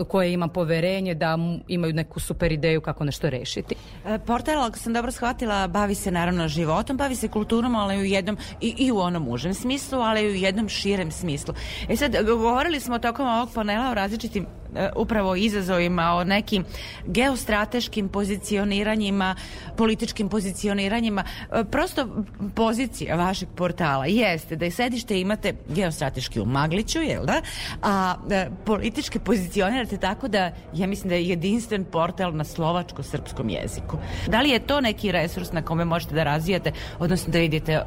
koje imam poverenje da imaju neku super ideju kako nešto rešiti. E, Portal, ako sam dobro shvatila, bavi se naravno životom, bavi se kulturom, ali u jednom, i, i u onom užem smislu, ali i u jednom širem smislu. E sad, govorili smo tokom ovog panela o različitim e, upravo izazovima, o nekim geostrateškim pozicioniranjima, političkim pozicioniranjima. E, Prosto pozicija vašeg portala jeste da je sedište imate geostrateški u Magliću, jel da? A e, političke pozicionirate tako da ja mislim da je jedinstven portal na slovačko-srpskom jeziku. Da li je to neki resurs na kome možete da razvijate, odnosno da vidite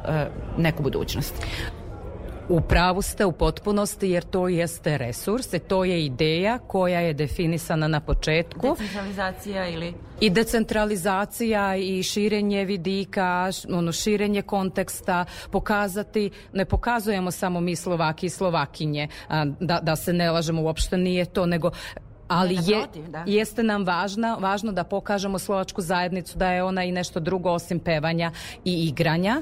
neku budućnost? U pravu ste u potpunosti jer to jeste resurs i to je ideja koja je definisana na početku. Decentralizacija ili... I decentralizacija i širenje vidika, ono širenje konteksta, pokazati, ne pokazujemo samo mi Slovaki i Slovakinje, a, da, da se ne lažemo, uopšte nije to, nego ali je, da. jeste nam važna, važno da pokažemo slovačku zajednicu da je ona i nešto drugo osim pevanja i igranja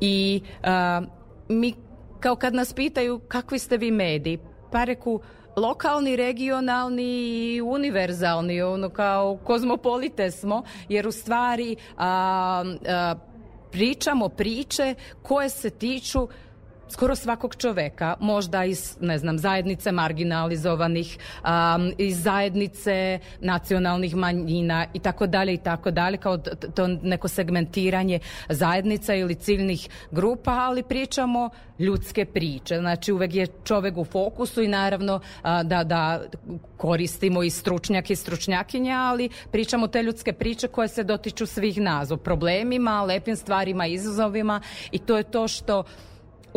i a, mi kao kad nas pitaju kakvi ste vi mediji, pa reku lokalni, regionalni i univerzalni, ono kao kozmopolite smo, jer u stvari a, a, pričamo priče koje se tiču skoro svakog čoveka, možda iz, ne znam, zajednice marginalizovanih, um, iz zajednice nacionalnih manjina i tako dalje i tako dalje, kao to neko segmentiranje zajednica ili ciljnih grupa, ali pričamo ljudske priče. Znači, uvek je čovek u fokusu i naravno a, da, da koristimo i stručnjak i stručnjakinja, ali pričamo te ljudske priče koje se dotiču svih nas, o problemima, lepim stvarima, izazovima i to je to što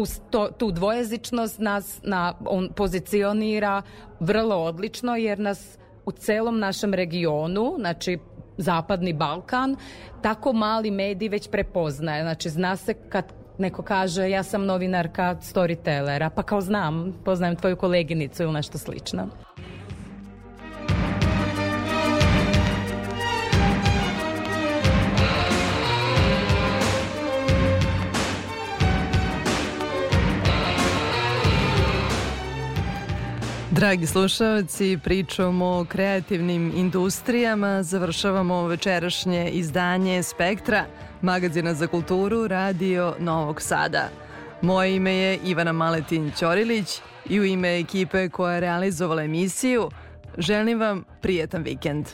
uz to, tu dvojezičnost nas na, on pozicionira vrlo odlično jer nas u celom našem regionu, znači Zapadni Balkan, tako mali mediji već prepoznaje. Znači, zna se kad neko kaže ja sam novinarka storytellera, pa kao znam, poznajem tvoju koleginicu ili nešto slično. Dragi slušalci, pričom o kreativnim industrijama završavamo večerašnje izdanje Spektra, magazina za kulturu Radio Novog Sada. Moje ime je Ivana Maletin Ćorilić i u ime ekipe koja je realizovala emisiju želim vam prijetan vikend.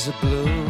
Is a balloon,